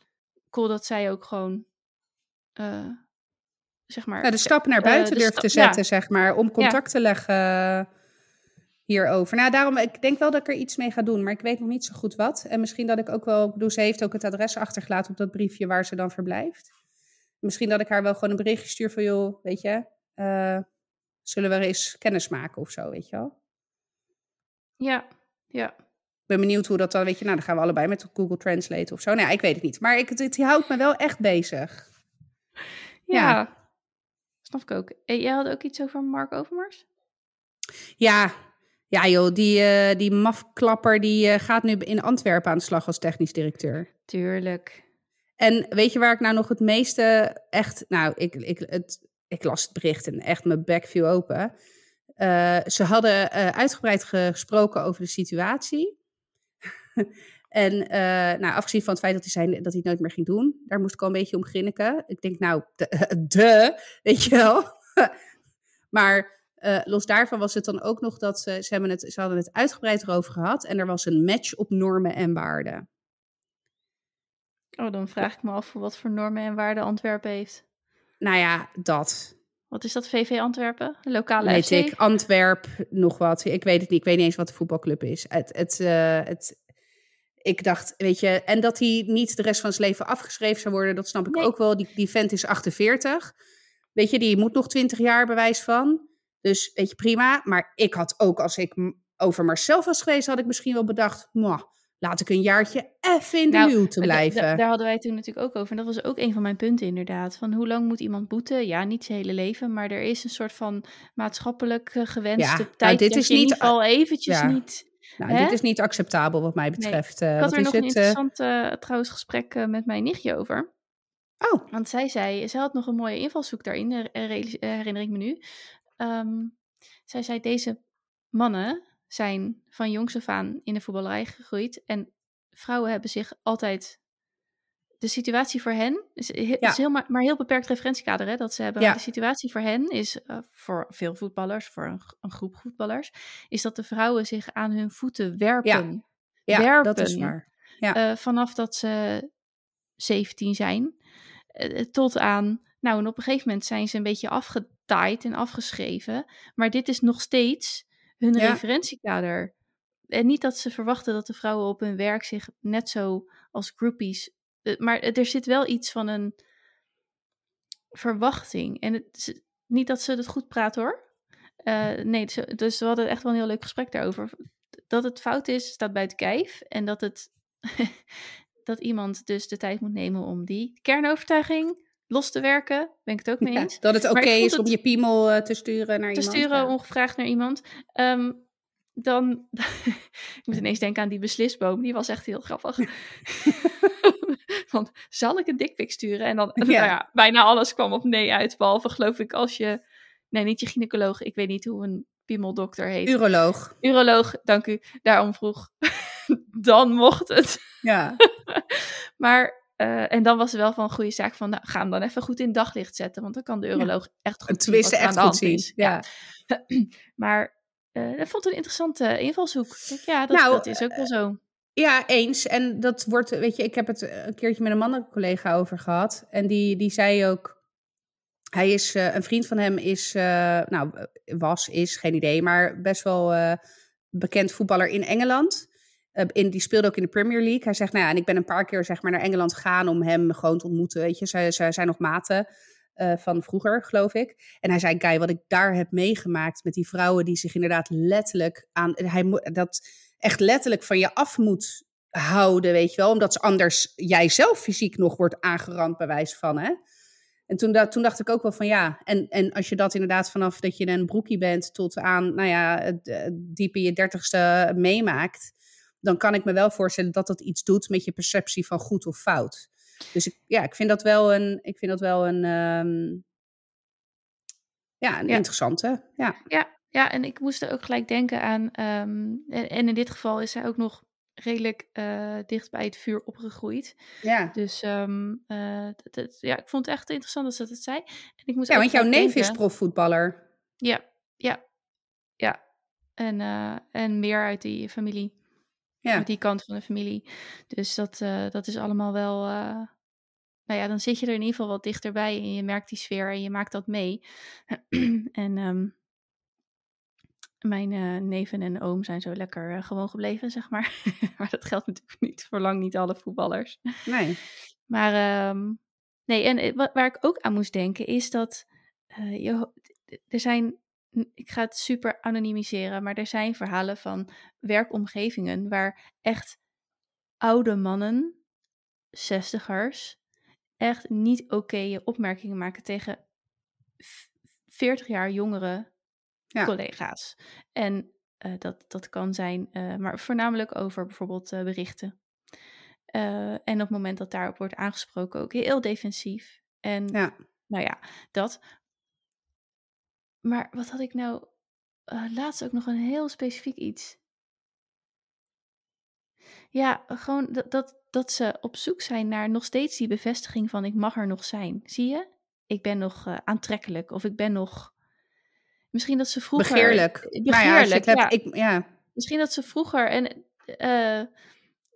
[SPEAKER 2] cool dat zij ook gewoon uh, zeg maar.
[SPEAKER 1] Ja, de stap naar buiten uh, durft te zetten, ja. zeg maar, om contact ja. te leggen hierover. Nou, daarom, ik denk wel dat ik er iets mee ga doen, maar ik weet nog niet zo goed wat. En misschien dat ik ook wel, ik ze heeft ook het adres achtergelaten op dat briefje waar ze dan verblijft. Misschien dat ik haar wel gewoon een berichtje stuur van, joh, weet je, uh, zullen we eens kennis maken of zo, weet je wel?
[SPEAKER 2] Ja, ja.
[SPEAKER 1] Ik ben benieuwd hoe dat dan, weet je, nou, dan gaan we allebei met Google Translate of zo. Nou, ja, ik weet het niet. Maar ik, het, het houdt me wel echt bezig.
[SPEAKER 2] Ja, ja. snap ik ook. En jij had ook iets over Mark Overmars?
[SPEAKER 1] Ja, ja joh, die, uh, die mafklapper die uh, gaat nu in Antwerpen aan de slag als technisch directeur.
[SPEAKER 2] Tuurlijk.
[SPEAKER 1] En weet je waar ik nou nog het meeste echt... Nou, ik, ik, het, ik las het bericht en echt mijn bek viel open. Uh, ze hadden uitgebreid gesproken over de situatie. En uh, nou, afgezien van het feit dat hij zei dat hij het nooit meer ging doen, daar moest ik al een beetje om grinniken. Ik denk, nou, de, de weet je wel. maar uh, los daarvan was het dan ook nog dat ze, ze, hebben het, ze hadden het uitgebreid erover gehad en er was een match op normen en waarden.
[SPEAKER 2] Oh, dan vraag ik me af wat voor normen en waarden Antwerpen heeft.
[SPEAKER 1] Nou ja, dat.
[SPEAKER 2] Wat is dat, VV Antwerpen? Lokale
[SPEAKER 1] weet ik, Antwerp, nog wat. Ik weet het niet, ik weet niet eens wat de voetbalclub is. Het, het, uh, het, ik dacht, weet je, en dat hij niet de rest van zijn leven afgeschreven zou worden, dat snap ik nee. ook wel. Die, die vent is 48. Weet je, die moet nog 20 jaar bewijs van. Dus weet je, prima. Maar ik had ook, als ik over Marcel was geweest, had ik misschien wel bedacht, mwah, laat ik een jaartje even in de
[SPEAKER 2] Nou,
[SPEAKER 1] luwte
[SPEAKER 2] da- da-
[SPEAKER 1] blijven.
[SPEAKER 2] daar hadden wij toen natuurlijk ook over. En dat was ook een van mijn punten inderdaad. Van hoe lang moet iemand boeten? Ja, niet zijn hele leven. Maar er is een soort van maatschappelijk eh, gewenste
[SPEAKER 1] nou,
[SPEAKER 2] tijd.
[SPEAKER 1] dit
[SPEAKER 2] dat
[SPEAKER 1] is
[SPEAKER 2] je
[SPEAKER 1] niet-
[SPEAKER 2] geval eventjes
[SPEAKER 1] ja.
[SPEAKER 2] niet...
[SPEAKER 1] nou,
[SPEAKER 2] hè?
[SPEAKER 1] dit is niet acceptabel wat mij betreft. Eh,
[SPEAKER 2] Ik had
[SPEAKER 1] wat
[SPEAKER 2] er
[SPEAKER 1] is
[SPEAKER 2] nog een
[SPEAKER 1] het? eh,
[SPEAKER 2] interessant eh, trouwens gesprek eh, met mijn nichtje over.
[SPEAKER 1] oh,
[SPEAKER 2] Want zij zei, zij had nog een mooie invalshoek daarin, her- her- herinner ik me nu. Ehm, zij zei, deze mannen zijn van jongs af aan in de voetballerij gegroeid. En vrouwen hebben zich altijd... De situatie voor hen is, he-
[SPEAKER 1] Ja.
[SPEAKER 2] is heel maar, maar heel beperkt referentiekader hè, dat ze hebben.
[SPEAKER 1] Ja.
[SPEAKER 2] De situatie voor hen is, eh, voor veel voetballers, voor een, groep voetballers, is dat de vrouwen zich aan hun voeten werpen.
[SPEAKER 1] ja, dat is
[SPEAKER 2] werpen.
[SPEAKER 1] waar. Ja.
[SPEAKER 2] Eh, vanaf dat ze 17 zijn. eh, tot aan. Nou, en op een gegeven moment zijn ze een beetje afgetaaid en afgeschreven. Maar dit is nog steeds hun
[SPEAKER 1] Ja.
[SPEAKER 2] referentiekader. En niet dat ze verwachten dat de vrouwen op hun werk zich net zo als groupies. Eh, maar er zit wel iets van een verwachting. En het is niet dat ze het goed praten hoor. Eh, nee, dus, we hadden echt wel een heel leuk gesprek daarover. Dat het fout is, staat buiten kijf. En dat het dat iemand dus de tijd moet nemen om die kernovertuiging los te werken. Ben ik het ook mee
[SPEAKER 1] Ja,
[SPEAKER 2] eens.
[SPEAKER 1] dat het oké is om
[SPEAKER 2] het-
[SPEAKER 1] je piemel eh, te sturen naar
[SPEAKER 2] te
[SPEAKER 1] iemand.
[SPEAKER 2] sturen
[SPEAKER 1] ja.
[SPEAKER 2] ongevraagd naar iemand. Ehm, dan, ik moet ineens denken aan die beslisboom, die was echt heel grappig. Want zal ik een dikpik sturen? En dan, nou ja, bijna alles kwam op nee uit, behalve geloof ik als je, nee niet je gynaecoloog, ik weet niet hoe een piemeldokter heet.
[SPEAKER 1] Uroloog.
[SPEAKER 2] Uroloog, dank u, daarom vroeg. dan mocht het.
[SPEAKER 1] Ja.
[SPEAKER 2] Maar, eh, en dan was er wel van een goede zaak van, nou, ga hem dan even goed in daglicht zetten, want dan kan de uroloog echt goed zien wat er aan
[SPEAKER 1] echt
[SPEAKER 2] de hand
[SPEAKER 1] zien.
[SPEAKER 2] is.
[SPEAKER 1] Ja.
[SPEAKER 2] Maar eh dat vond ik een interessante invalshoek. Ik ja, dat,
[SPEAKER 1] Nou,
[SPEAKER 2] dat is ook wel zo.
[SPEAKER 1] Ja, eens. En dat wordt, weet je, ik heb het een keertje met een mannelijke collega over gehad. En die, die zei ook, hij is, eh, een vriend van hem is, eh, nou, was, is, geen idee, maar best wel eh, bekend voetballer in Engeland. Eh, in, die speelde ook in de Premier League. Hij zegt, nou ja, en ik ben een paar keer zeg maar naar Engeland gegaan om hem gewoon te ontmoeten, weet je. Zij zijn nog maten eh, van vroeger, geloof ik. En hij zei, Guy, wat ik daar heb meegemaakt met die vrouwen die zich inderdaad letterlijk aan, hij, dat echt letterlijk van je af moet houden, weet je wel. Omdat ze anders jij zelf fysiek nog wordt aangerand, bij wijze van, hè. En toen, toen dacht ik ook wel van ja, en, en als je dat inderdaad vanaf dat je een broekie bent tot aan, nou ja, het, eh, diep in je dertigste meemaakt, dan kan ik me wel voorstellen dat dat iets doet met je perceptie van goed of fout. Dus ik, ja, ik vind dat wel een, ik vind dat wel een, ehm, ja, een
[SPEAKER 2] Ja.
[SPEAKER 1] interessante. Ja.
[SPEAKER 2] Ja, ja, en ik moest er ook gelijk denken aan. ehm, en, en in dit geval is hij ook nog redelijk eh, dicht bij het vuur opgegroeid.
[SPEAKER 1] Ja.
[SPEAKER 2] Dus ehm, eh, dat- dat- ja, ik vond het echt interessant dat ze dat zei. En ik moest
[SPEAKER 1] ja, want jouw neef is profvoetballer.
[SPEAKER 2] Ja, ja, ja. En, eh, en meer uit die familie.
[SPEAKER 1] Ja.
[SPEAKER 2] Uit die kant van de familie. Dus dat, dat is allemaal wel. nou ja, dan zit je er in ieder geval wat dichterbij en je merkt die sfeer en je maakt dat mee. en ehm, mijn eh, neven en oom zijn zo lekker eh, gewoon gebleven, zeg maar. maar dat geldt natuurlijk niet voor lang niet alle voetballers.
[SPEAKER 1] Nee.
[SPEAKER 2] Maar ehm, nee, en eh, wa- waar ik ook aan moest denken is dat je, er zijn, ik ga het super anonimiseren, maar er zijn verhalen van werkomgevingen waar echt oude mannen, zestigers, echt niet oké opmerkingen maken tegen v- 40 jaar jongere
[SPEAKER 1] Ja.
[SPEAKER 2] collega's. En eh, dat, dat kan zijn, eh, maar voornamelijk over bijvoorbeeld eh, berichten. En op het moment dat daarop wordt aangesproken ook heel defensief. En
[SPEAKER 1] Ja.
[SPEAKER 2] nou ja, dat. Maar wat had ik nou laatst ook nog een heel specifiek iets. Ja, gewoon dat, dat, dat ze op zoek zijn naar nog steeds die bevestiging van ik mag er nog zijn. Zie je? Ik ben nog aantrekkelijk of ik ben nog... Misschien dat ze vroeger...
[SPEAKER 1] Begeerlijk.
[SPEAKER 2] Begeerlijk,
[SPEAKER 1] nou ja, hebt,
[SPEAKER 2] ja.
[SPEAKER 1] ik, ja.
[SPEAKER 2] Misschien dat ze vroeger en eh,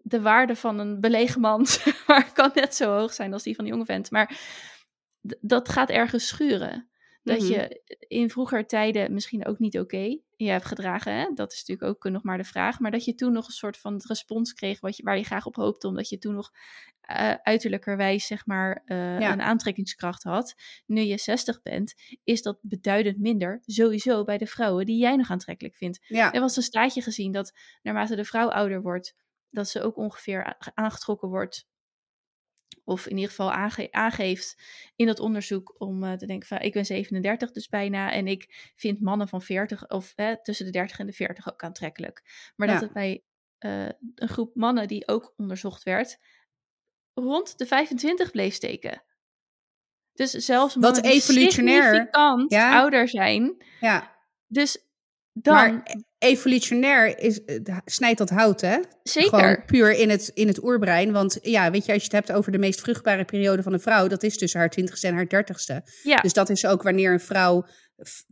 [SPEAKER 2] de waarde van een belegen man zeg maar, kan net zo hoog zijn als die van de jonge vent. Maar dat gaat ergens schuren. Dat
[SPEAKER 1] Mhm.
[SPEAKER 2] je in vroeger tijden misschien ook niet oké je hebt gedragen. Hè? Dat is natuurlijk ook nog maar de vraag. Maar dat je toen nog een soort van respons kreeg wat je, waar je graag op hoopte. Omdat je toen nog eh uiterlijkerwijs zeg maar eh,
[SPEAKER 1] Ja.
[SPEAKER 2] een aantrekkingskracht had. Nu je 60 bent, is dat beduidend minder. Sowieso bij de vrouwen die jij nog aantrekkelijk vindt.
[SPEAKER 1] ja.
[SPEAKER 2] Er was een staatje gezien dat naarmate de vrouw ouder wordt, dat ze ook ongeveer aangetrokken wordt. Of in ieder geval aange- aangeeft in dat onderzoek om eh, te denken van ik ben 37 dus bijna. En ik vind mannen van 40 of eh, tussen de 30 en de 40 ook aantrekkelijk. Maar dat het bij eh, een groep mannen die ook onderzocht werd, rond de 25 bleef steken. Dus zelfs mannen
[SPEAKER 1] evolutionair-
[SPEAKER 2] significant
[SPEAKER 1] Ja.
[SPEAKER 2] ouder zijn.
[SPEAKER 1] Ja,
[SPEAKER 2] Dus dan,
[SPEAKER 1] maar evolutionair is, eh, snijdt dat hout, hè?
[SPEAKER 2] zeker.
[SPEAKER 1] Gewoon puur in het, in het oerbrein. Want ja, weet je, als je het hebt over de meest vruchtbare periode van een vrouw, dat is tussen haar twintigste en haar dertigste.
[SPEAKER 2] ja,
[SPEAKER 1] Dus dat is ook wanneer een vrouw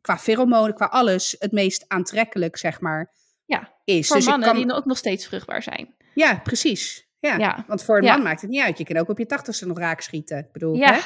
[SPEAKER 1] qua pheromonen, qua alles, het meest aantrekkelijk, zeg maar,
[SPEAKER 2] Ja,
[SPEAKER 1] is.
[SPEAKER 2] voor
[SPEAKER 1] dus
[SPEAKER 2] mannen
[SPEAKER 1] kan,
[SPEAKER 2] die ook nog steeds vruchtbaar zijn.
[SPEAKER 1] Ja, precies. Ja.
[SPEAKER 2] Ja.
[SPEAKER 1] Want voor een
[SPEAKER 2] Ja.
[SPEAKER 1] man maakt het niet uit. Je kan ook op je tachtigste nog raak schieten. Ik bedoel,
[SPEAKER 2] Ja,
[SPEAKER 1] hè?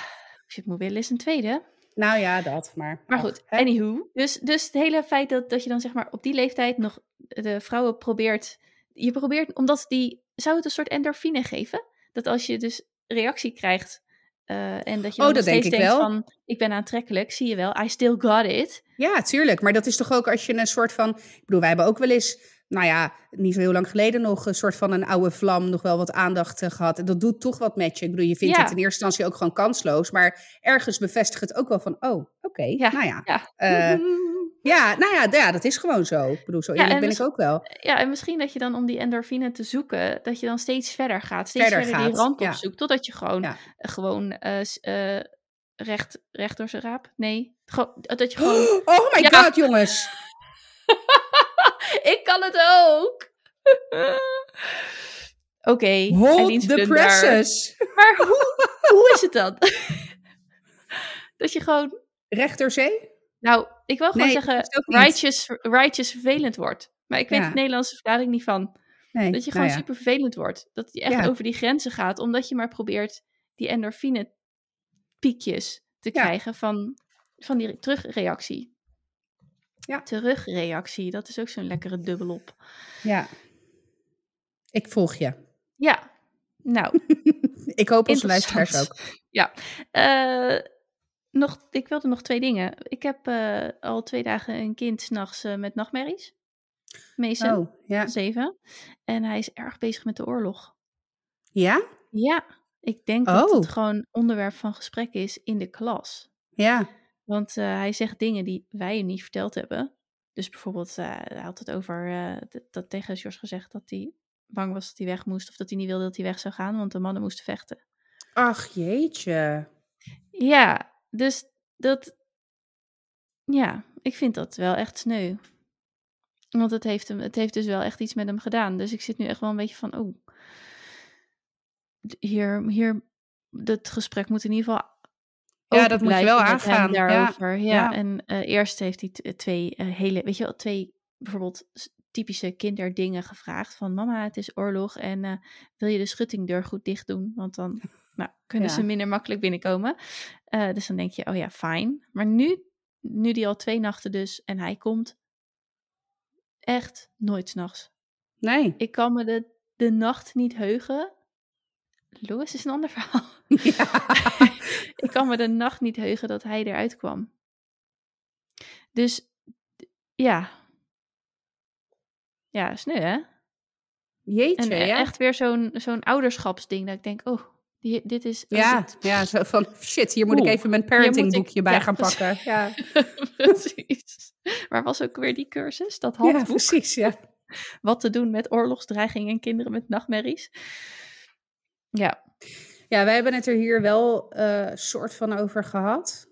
[SPEAKER 2] ik moet willen is een tweede.
[SPEAKER 1] Nou ja, dat. Maar,
[SPEAKER 2] Maar goed,
[SPEAKER 1] hè?
[SPEAKER 2] anywho. Dus, dus het hele feit dat, dat je dan zeg maar op die leeftijd nog de vrouwen probeert... Je probeert, omdat die... Zou het een soort endorfine geven? Dat als je dus reactie krijgt... eh, en dat je
[SPEAKER 1] Oh, dat denk ik
[SPEAKER 2] denkt
[SPEAKER 1] wel.
[SPEAKER 2] van... Ik ben aantrekkelijk, zie je wel. I still got it.
[SPEAKER 1] Ja, tuurlijk. Maar dat is toch ook als je een soort van. Ik bedoel, wij hebben ook wel eens. Nou ja, niet zo heel lang geleden nog een soort van een oude vlam, nog wel wat aandacht eh, gehad. En dat doet toch wat met je. Ik bedoel, je vindt
[SPEAKER 2] Ja.
[SPEAKER 1] het in eerste instantie ook gewoon kansloos. Maar ergens bevestigt het ook wel van, oh, oké,
[SPEAKER 2] Ja.
[SPEAKER 1] nou ja.
[SPEAKER 2] Ja.
[SPEAKER 1] Eh, ja, nou ja, ja, dat is gewoon zo. Ik bedoel, zo
[SPEAKER 2] Ja,
[SPEAKER 1] eerlijk
[SPEAKER 2] en
[SPEAKER 1] ben ik ook wel.
[SPEAKER 2] Ja, en misschien dat je dan om die endorfine te zoeken, dat je dan steeds verder gaat. Steeds
[SPEAKER 1] Verder
[SPEAKER 2] verder, die
[SPEAKER 1] gaat,
[SPEAKER 2] rand
[SPEAKER 1] ja.
[SPEAKER 2] opzoekt. Totdat je gewoon,
[SPEAKER 1] Ja.
[SPEAKER 2] gewoon eh, s- eh, recht, recht door zijn raap? Nee. Gewoon, dat je gewoon...
[SPEAKER 1] Oh my
[SPEAKER 2] Ja.
[SPEAKER 1] god, jongens.
[SPEAKER 2] ik kan het ook! Oké,
[SPEAKER 1] Hold the presses.
[SPEAKER 2] Maar hoe, hoe is het dan? dat je gewoon...
[SPEAKER 1] Rechterzee?
[SPEAKER 2] Nou, ik wil gewoon
[SPEAKER 1] Nee,
[SPEAKER 2] zeggen, righteous, righteous vervelend wordt. Maar ik weet
[SPEAKER 1] Ja.
[SPEAKER 2] de Nederlandse verklaring niet van.
[SPEAKER 1] Nee.
[SPEAKER 2] Dat je
[SPEAKER 1] nou
[SPEAKER 2] gewoon
[SPEAKER 1] ja.
[SPEAKER 2] super vervelend wordt. Dat je echt
[SPEAKER 1] Ja.
[SPEAKER 2] over die grenzen gaat. Omdat je maar probeert die endorfine piekjes te krijgen van, van die terugreactie.
[SPEAKER 1] Ja.
[SPEAKER 2] Terugreactie, dat is ook zo'n lekkere dubbelop.
[SPEAKER 1] Ja. Ik volg je.
[SPEAKER 2] Ja, nou,
[SPEAKER 1] Ik hoop onze luisteraars ook.
[SPEAKER 2] ja. Eh, nog, ik wilde nog twee dingen. Ik heb eh, al twee dagen een kind s'nachts nachts met nachtmerries. Mason,
[SPEAKER 1] Oh, ja.
[SPEAKER 2] zeven. En hij is erg bezig met de oorlog.
[SPEAKER 1] Ja?
[SPEAKER 2] Ja, ik denk dat
[SPEAKER 1] Oh.
[SPEAKER 2] het gewoon onderwerp van gesprek is in de klas.
[SPEAKER 1] Ja.
[SPEAKER 2] Want eh, hij zegt dingen die wij hem niet verteld hebben. Dus bijvoorbeeld, eh, hij had het over eh, dat, tegen George gezegd dat hij bang was dat hij weg moest. Of dat hij niet wilde dat hij weg zou gaan, want de mannen moesten vechten.
[SPEAKER 1] Ach, jeetje.
[SPEAKER 2] Ja, dus dat. Ja, ik vind dat wel echt sneu. Want het heeft, hem, het heeft dus wel echt iets met hem gedaan. Dus ik zit nu echt wel een beetje van, oh. Hier, hier, dat gesprek moet in ieder geval.
[SPEAKER 1] Ja, dat moet je wel aangaan,
[SPEAKER 2] Daarover. Ja,
[SPEAKER 1] ja.
[SPEAKER 2] en eh, eerst heeft hij t- twee eh, hele, weet je wel, twee bijvoorbeeld typische kinderdingen gevraagd. Van mama, het is oorlog en eh, wil je de schuttingdeur goed dicht doen? Want dan nou, kunnen
[SPEAKER 1] Ja.
[SPEAKER 2] ze minder makkelijk binnenkomen. Eh, dus dan denk je, oh ja, fijn. Maar nu, nu die al twee nachten dus en hij komt echt nooit s'nachts.
[SPEAKER 1] Nee.
[SPEAKER 2] Ik kan me de, de nacht niet heugen. Louis is een ander verhaal.
[SPEAKER 1] Ja.
[SPEAKER 2] ik kan me de nacht niet heugen dat hij eruit kwam. Dus ja. Ja, sneu hè?
[SPEAKER 1] Jeetje,
[SPEAKER 2] En e-
[SPEAKER 1] ja.
[SPEAKER 2] echt weer zo'n zo'n ouderschapsding dat ik denk, oh, die, dit is... oh,
[SPEAKER 1] Ja,
[SPEAKER 2] dit-
[SPEAKER 1] ja, zo van shit, hier moet ik even mijn
[SPEAKER 2] moet ik-
[SPEAKER 1] parentingboekje bij
[SPEAKER 2] ja,
[SPEAKER 1] gaan pakken. Ja,
[SPEAKER 2] precies. Waar was ook weer die cursus? Dat
[SPEAKER 1] ja
[SPEAKER 2] handboek?
[SPEAKER 1] precies. Ja.
[SPEAKER 2] Wat te doen met oorlogsdreiging en kinderen met nachtmerries. Ja,
[SPEAKER 1] ja, wij hebben het er hier wel eh soort van over gehad.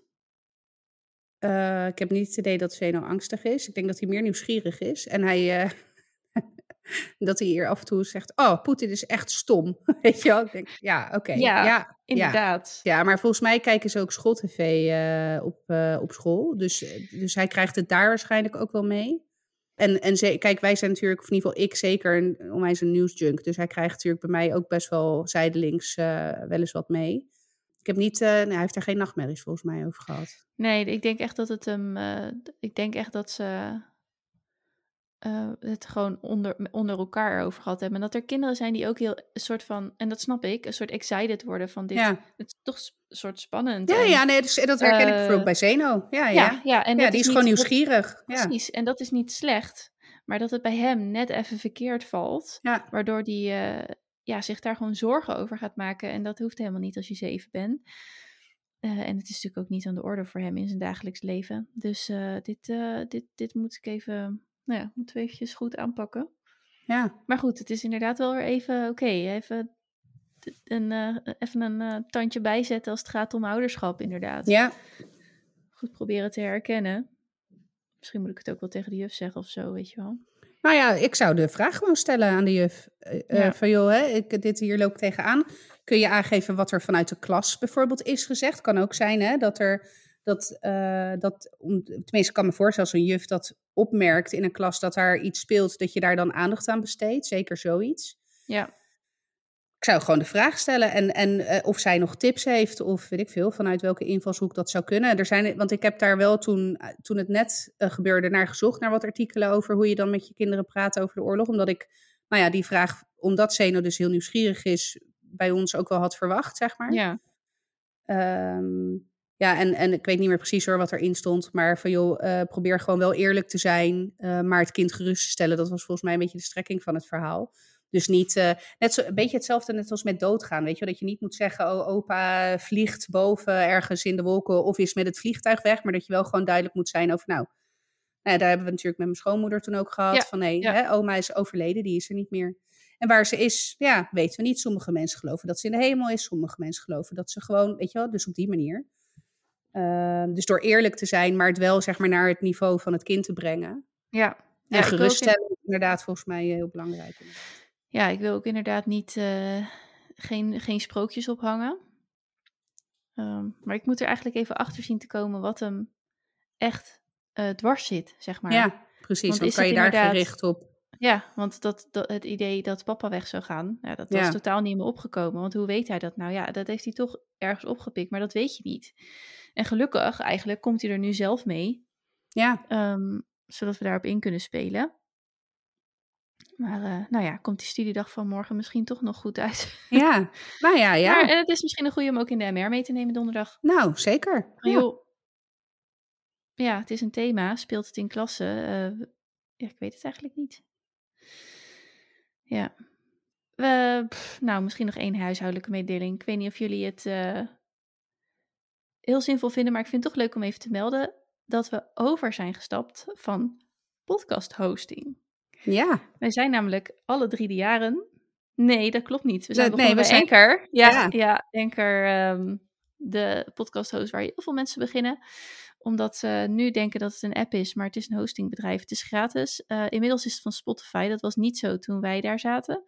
[SPEAKER 1] Eh, ik heb niet het idee dat Zeno angstig is. Ik denk dat hij meer nieuwsgierig is. En hij, eh, dat hij hier af en toe zegt, oh, Poetin is echt stom. Weet je wel? Ik denk, ja, oké.
[SPEAKER 2] Ja,
[SPEAKER 1] Ja, ja,
[SPEAKER 2] inderdaad.
[SPEAKER 1] Ja, maar volgens mij kijken ze ook schooltv eh op, op school. Dus, dus hij krijgt het daar waarschijnlijk ook wel mee. En, en kijk, wij zijn natuurlijk, of in ieder geval ik zeker, een, onwijs een nieuwsjunk. Dus hij krijgt natuurlijk bij mij ook best wel zijdelings eh, wel eens wat mee. Ik heb niet, nee, hij heeft er geen nachtmerries volgens mij over gehad.
[SPEAKER 2] Nee, ik denk echt dat het hem. eh, ik denk echt dat ze eh, het gewoon onder, onder elkaar over gehad hebben. En dat er kinderen zijn die ook heel een soort van. En dat snap ik, een soort excited worden van dit.
[SPEAKER 1] Ja,
[SPEAKER 2] Het is toch een soort spannend.
[SPEAKER 1] ja,
[SPEAKER 2] en-
[SPEAKER 1] ja nee, dus, dat herken ik
[SPEAKER 2] Eh,
[SPEAKER 1] voor ook bij Zeno. Ja, ja.
[SPEAKER 2] ja, ja, en
[SPEAKER 1] ja
[SPEAKER 2] dat
[SPEAKER 1] die is gewoon
[SPEAKER 2] niet-
[SPEAKER 1] nieuwsgierig. Ja.
[SPEAKER 2] Precies, en dat is niet slecht. Maar dat het bij hem net even verkeerd valt.
[SPEAKER 1] Ja.
[SPEAKER 2] Waardoor hij uh, ja, zich daar gewoon zorgen over gaat maken. En dat hoeft helemaal niet als je zeven bent. Uh, en het is natuurlijk ook niet aan de orde voor hem in zijn dagelijks leven. Dus uh, dit, dit, dit moet ik even, nou ja, moeten we eventjes goed aanpakken.
[SPEAKER 1] Ja.
[SPEAKER 2] Maar goed, het is inderdaad wel weer even, oké, okay, even een, uh, even een uh, tandje bijzetten als het gaat om ouderschap, inderdaad.
[SPEAKER 1] Ja.
[SPEAKER 2] Goed proberen te herkennen. Misschien moet ik het ook wel tegen de juf zeggen of zo, weet je wel.
[SPEAKER 1] Nou ja, ik zou de vraag gewoon stellen aan de juf. Uh, ja. Van joh, hè, ik, dit hier loop ik tegenaan. Kun je aangeven wat er vanuit de klas bijvoorbeeld is gezegd? Kan ook zijn hè, dat er, dat, dat tenminste ik kan me voorstellen als een juf dat opmerkt in een klas dat daar iets speelt, dat je daar dan aandacht aan besteedt. Zeker zoiets.
[SPEAKER 2] Ja
[SPEAKER 1] ik zou gewoon de vraag stellen en, en uh, of zij nog tips heeft of weet ik veel, vanuit welke invalshoek dat zou kunnen. Er zijn, want ik heb daar wel toen, toen het net uh, gebeurde naar gezocht, naar wat artikelen over hoe je dan met je kinderen praat over de oorlog. Omdat ik, nou ja, die vraag, omdat Zeno dus heel nieuwsgierig is, bij ons ook wel had verwacht, zeg maar.
[SPEAKER 2] Ja.
[SPEAKER 1] Um, ja, en, en ik weet niet meer precies hoor wat erin stond, maar van joh, uh, probeer gewoon wel eerlijk te zijn, maar het kind gerust te stellen. Dat was volgens mij een beetje de strekking van het verhaal. Dus niet, uh, net zo, een beetje hetzelfde net als met doodgaan, weet je Dat je niet moet zeggen, oh opa vliegt boven ergens in de wolken of is met het vliegtuig weg. Maar dat je wel gewoon duidelijk moet zijn over, nou, nou daar hebben we natuurlijk met mijn schoonmoeder toen ook gehad.
[SPEAKER 2] Ja,
[SPEAKER 1] van nee,
[SPEAKER 2] ja.
[SPEAKER 1] hè, oma is overleden, die is er niet meer. En waar ze is, ja, weten we niet. Sommige mensen geloven dat ze in de hemel is. Sommige mensen geloven dat ze gewoon, weet je wel, dus op die manier. Uh, dus door eerlijk te zijn, maar het wel zeg maar naar het niveau van het kind te brengen.
[SPEAKER 2] Ja.
[SPEAKER 1] En
[SPEAKER 2] Ja,
[SPEAKER 1] geruststellen is inderdaad volgens mij heel belangrijk.
[SPEAKER 2] Ja, ik wil ook inderdaad niet, uh, geen, geen sprookjes ophangen. Um, maar ik moet er eigenlijk even achter zien te komen wat hem echt uh, dwars zit, zeg maar.
[SPEAKER 1] Ja, precies.
[SPEAKER 2] Want
[SPEAKER 1] Dan kan je daar gericht op.
[SPEAKER 2] Ja, want dat, dat, het idee dat papa weg zou gaan, ja, dat was
[SPEAKER 1] Ja.
[SPEAKER 2] totaal niet meer opgekomen. Want hoe weet hij dat nou? Ja, dat heeft hij toch ergens opgepikt, maar dat weet je niet. En gelukkig, eigenlijk, komt hij er nu zelf mee,
[SPEAKER 1] Ja,
[SPEAKER 2] ehm, zodat we daarop in kunnen spelen. Maar eh, nou ja, komt die studiedag van morgen misschien toch nog goed uit.
[SPEAKER 1] ja. nou ja, ja.
[SPEAKER 2] Maar, en het is misschien een goede om ook in de MR mee te nemen donderdag.
[SPEAKER 1] nou, zeker. Ja.
[SPEAKER 2] joh, ja, het is een thema. Speelt het in klassen? Eh, ja, ik weet het eigenlijk niet. Ja. Pff, nou, misschien nog één huishoudelijke mededeling. Ik weet niet of jullie het eh, heel zinvol vinden, maar ik vind het toch leuk om even te melden dat we over zijn gestapt van podcast hosting.
[SPEAKER 1] Ja,
[SPEAKER 2] Wij zijn namelijk alle drie de jaren. Nee, dat klopt niet. We zijn
[SPEAKER 1] Nee,
[SPEAKER 2] begonnen
[SPEAKER 1] we zijn-
[SPEAKER 2] Anchor. Ja,
[SPEAKER 1] Ja.
[SPEAKER 2] ja. Anchor, ehm, de podcast host waar heel veel mensen beginnen. Omdat ze nu denken dat het een app is, maar het is een hostingbedrijf. Het is gratis. Eh, inmiddels is het van Spotify. Dat was niet zo toen wij daar zaten.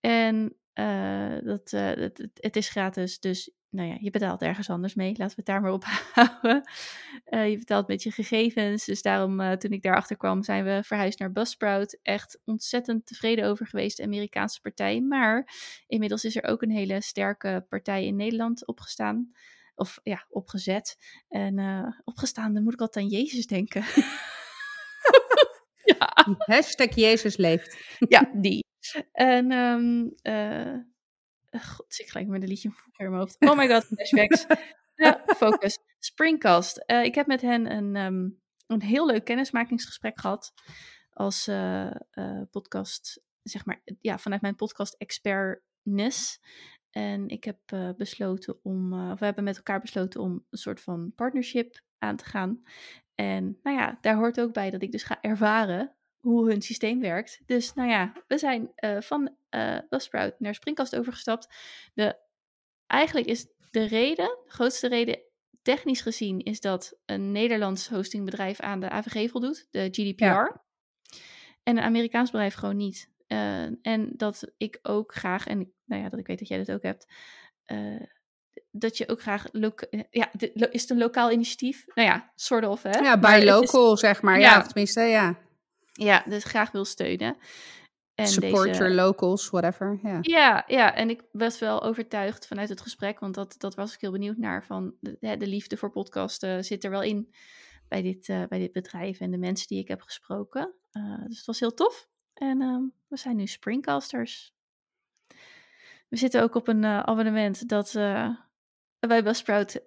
[SPEAKER 2] En eh, dat, eh, het, het, het is gratis, dus nou ja, je betaalt ergens anders mee. Laten we het daar maar op houden. Eh, je betaalt met je gegevens. Dus daarom, eh, toen ik daarachter kwam, zijn we verhuisd naar Buzzsprout. Echt ontzettend tevreden over geweest, de Amerikaanse partij. Maar inmiddels is er ook een hele sterke partij in Nederland opgestaan. Of ja, opgezet. En eh, opgestaan, dan moet ik altijd aan Jezus denken. ja,
[SPEAKER 1] hashtag Jezus leeft.
[SPEAKER 2] ja, die. En, ehm eh, god, ik gelijk met een liedje in mijn hoofd. Oh my god, flashbacks. Ja, focus. Springcast. Eh, ik heb met hen een, ehm, een heel leuk kennismakingsgesprek gehad. Als eh, eh, podcast, zeg maar, ja, vanuit mijn podcast expertness. En ik heb eh, besloten om, eh, of we hebben met elkaar besloten om een soort van partnership aan te gaan. En nou ja, daar hoort ook bij dat ik dus ga ervaren hoe hun systeem werkt. Dus nou ja, we zijn eh, van eh Buzzsprout naar Springcast overgestapt. De, eigenlijk is de reden, de grootste reden technisch gezien, is dat een Nederlands hostingbedrijf aan de AVG voldoet, de GDPR.
[SPEAKER 1] Ja.
[SPEAKER 2] En een Amerikaans bedrijf gewoon niet. Eh, en dat ik ook graag, en nou ja, dat ik weet dat jij dat ook hebt, dat je ook graag, ja, is het een lokaal initiatief? Nou ja, sort of, hè?
[SPEAKER 1] Ja,
[SPEAKER 2] is-
[SPEAKER 1] local, zeg maar. Ja,
[SPEAKER 2] Ja.
[SPEAKER 1] of tenminste, ja.
[SPEAKER 2] Ja, dus graag wil steunen. En
[SPEAKER 1] Support
[SPEAKER 2] deze-
[SPEAKER 1] your locals, whatever. Ja.
[SPEAKER 2] Ja, ja, en ik was wel overtuigd vanuit het gesprek, want dat, dat was ik heel benieuwd naar. Van de, de liefde voor podcasten zit er wel in bij dit, eh, bij dit bedrijf en de mensen die ik heb gesproken. Eh, dus het was heel tof. En ehm, we zijn nu Springcasters. We zitten ook op een eh, abonnement dat bij Buzzsprout,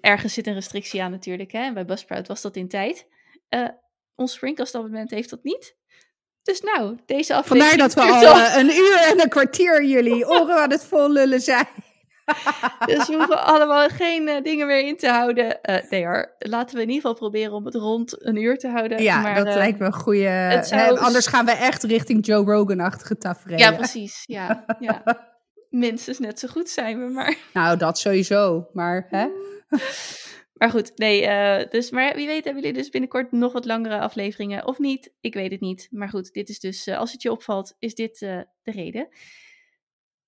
[SPEAKER 2] ergens zit een restrictie aan natuurlijk, hè? en bij Buzzsprout was dat in tijd. Eh, ons abonnement heeft dat niet. Dus nou, deze aflevering...
[SPEAKER 1] Vandaar dat we al uh, een uur en een kwartier jullie oren aan het vol lullen zijn.
[SPEAKER 2] dus we hoeven allemaal geen uh, dingen meer in te houden. Uh, nee hoor, laten we in ieder geval proberen om het rond een uur te houden.
[SPEAKER 1] Ja,
[SPEAKER 2] maar,
[SPEAKER 1] dat lijkt me een goede... Zou... anders gaan we echt richting Joe Rogan-achtige tafereel.
[SPEAKER 2] Ja, precies. Ja, ja. Minstens net zo goed zijn we maar.
[SPEAKER 1] Nou, dat sowieso. Maar, hè?
[SPEAKER 2] Maar goed, nee, uh, dus, maar wie weet hebben jullie dus binnenkort nog wat langere afleveringen of niet? Ik weet het niet. Maar goed, dit is dus, uh, als het je opvalt, is dit uh, de reden.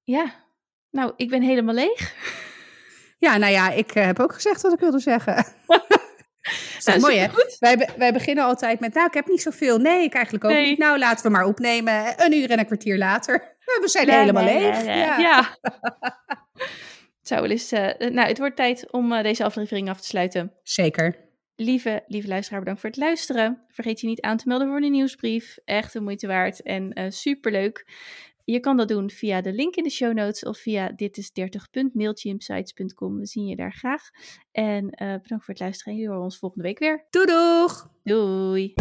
[SPEAKER 2] Ja, nou, ik ben helemaal leeg.
[SPEAKER 1] Ja, nou ja, ik heb ook gezegd wat ik wilde zeggen. is nou, mooi, hè? Wij, wij beginnen altijd met, nou, ik heb niet zoveel. Nee, ik eigenlijk ook nee. niet. Nou, laten we maar opnemen. Een uur en een kwartier later. We zijn nee, helemaal
[SPEAKER 2] nee,
[SPEAKER 1] leeg.
[SPEAKER 2] Ja. ja. Zou wel eens. Uh, nou, het wordt tijd om uh, deze aflevering af te sluiten.
[SPEAKER 1] Zeker.
[SPEAKER 2] Lieve, lieve luisteraar, bedankt voor het luisteren. Vergeet je niet aan te melden voor de nieuwsbrief. Echt de moeite waard en uh, superleuk. Je kan dat doen via de link in de show notes of via ditis30.mailchimpsites.com. We zien je daar graag. En bedankt voor het luisteren. Jullie horen ons volgende week weer.
[SPEAKER 1] Doei doeg!
[SPEAKER 2] Doei!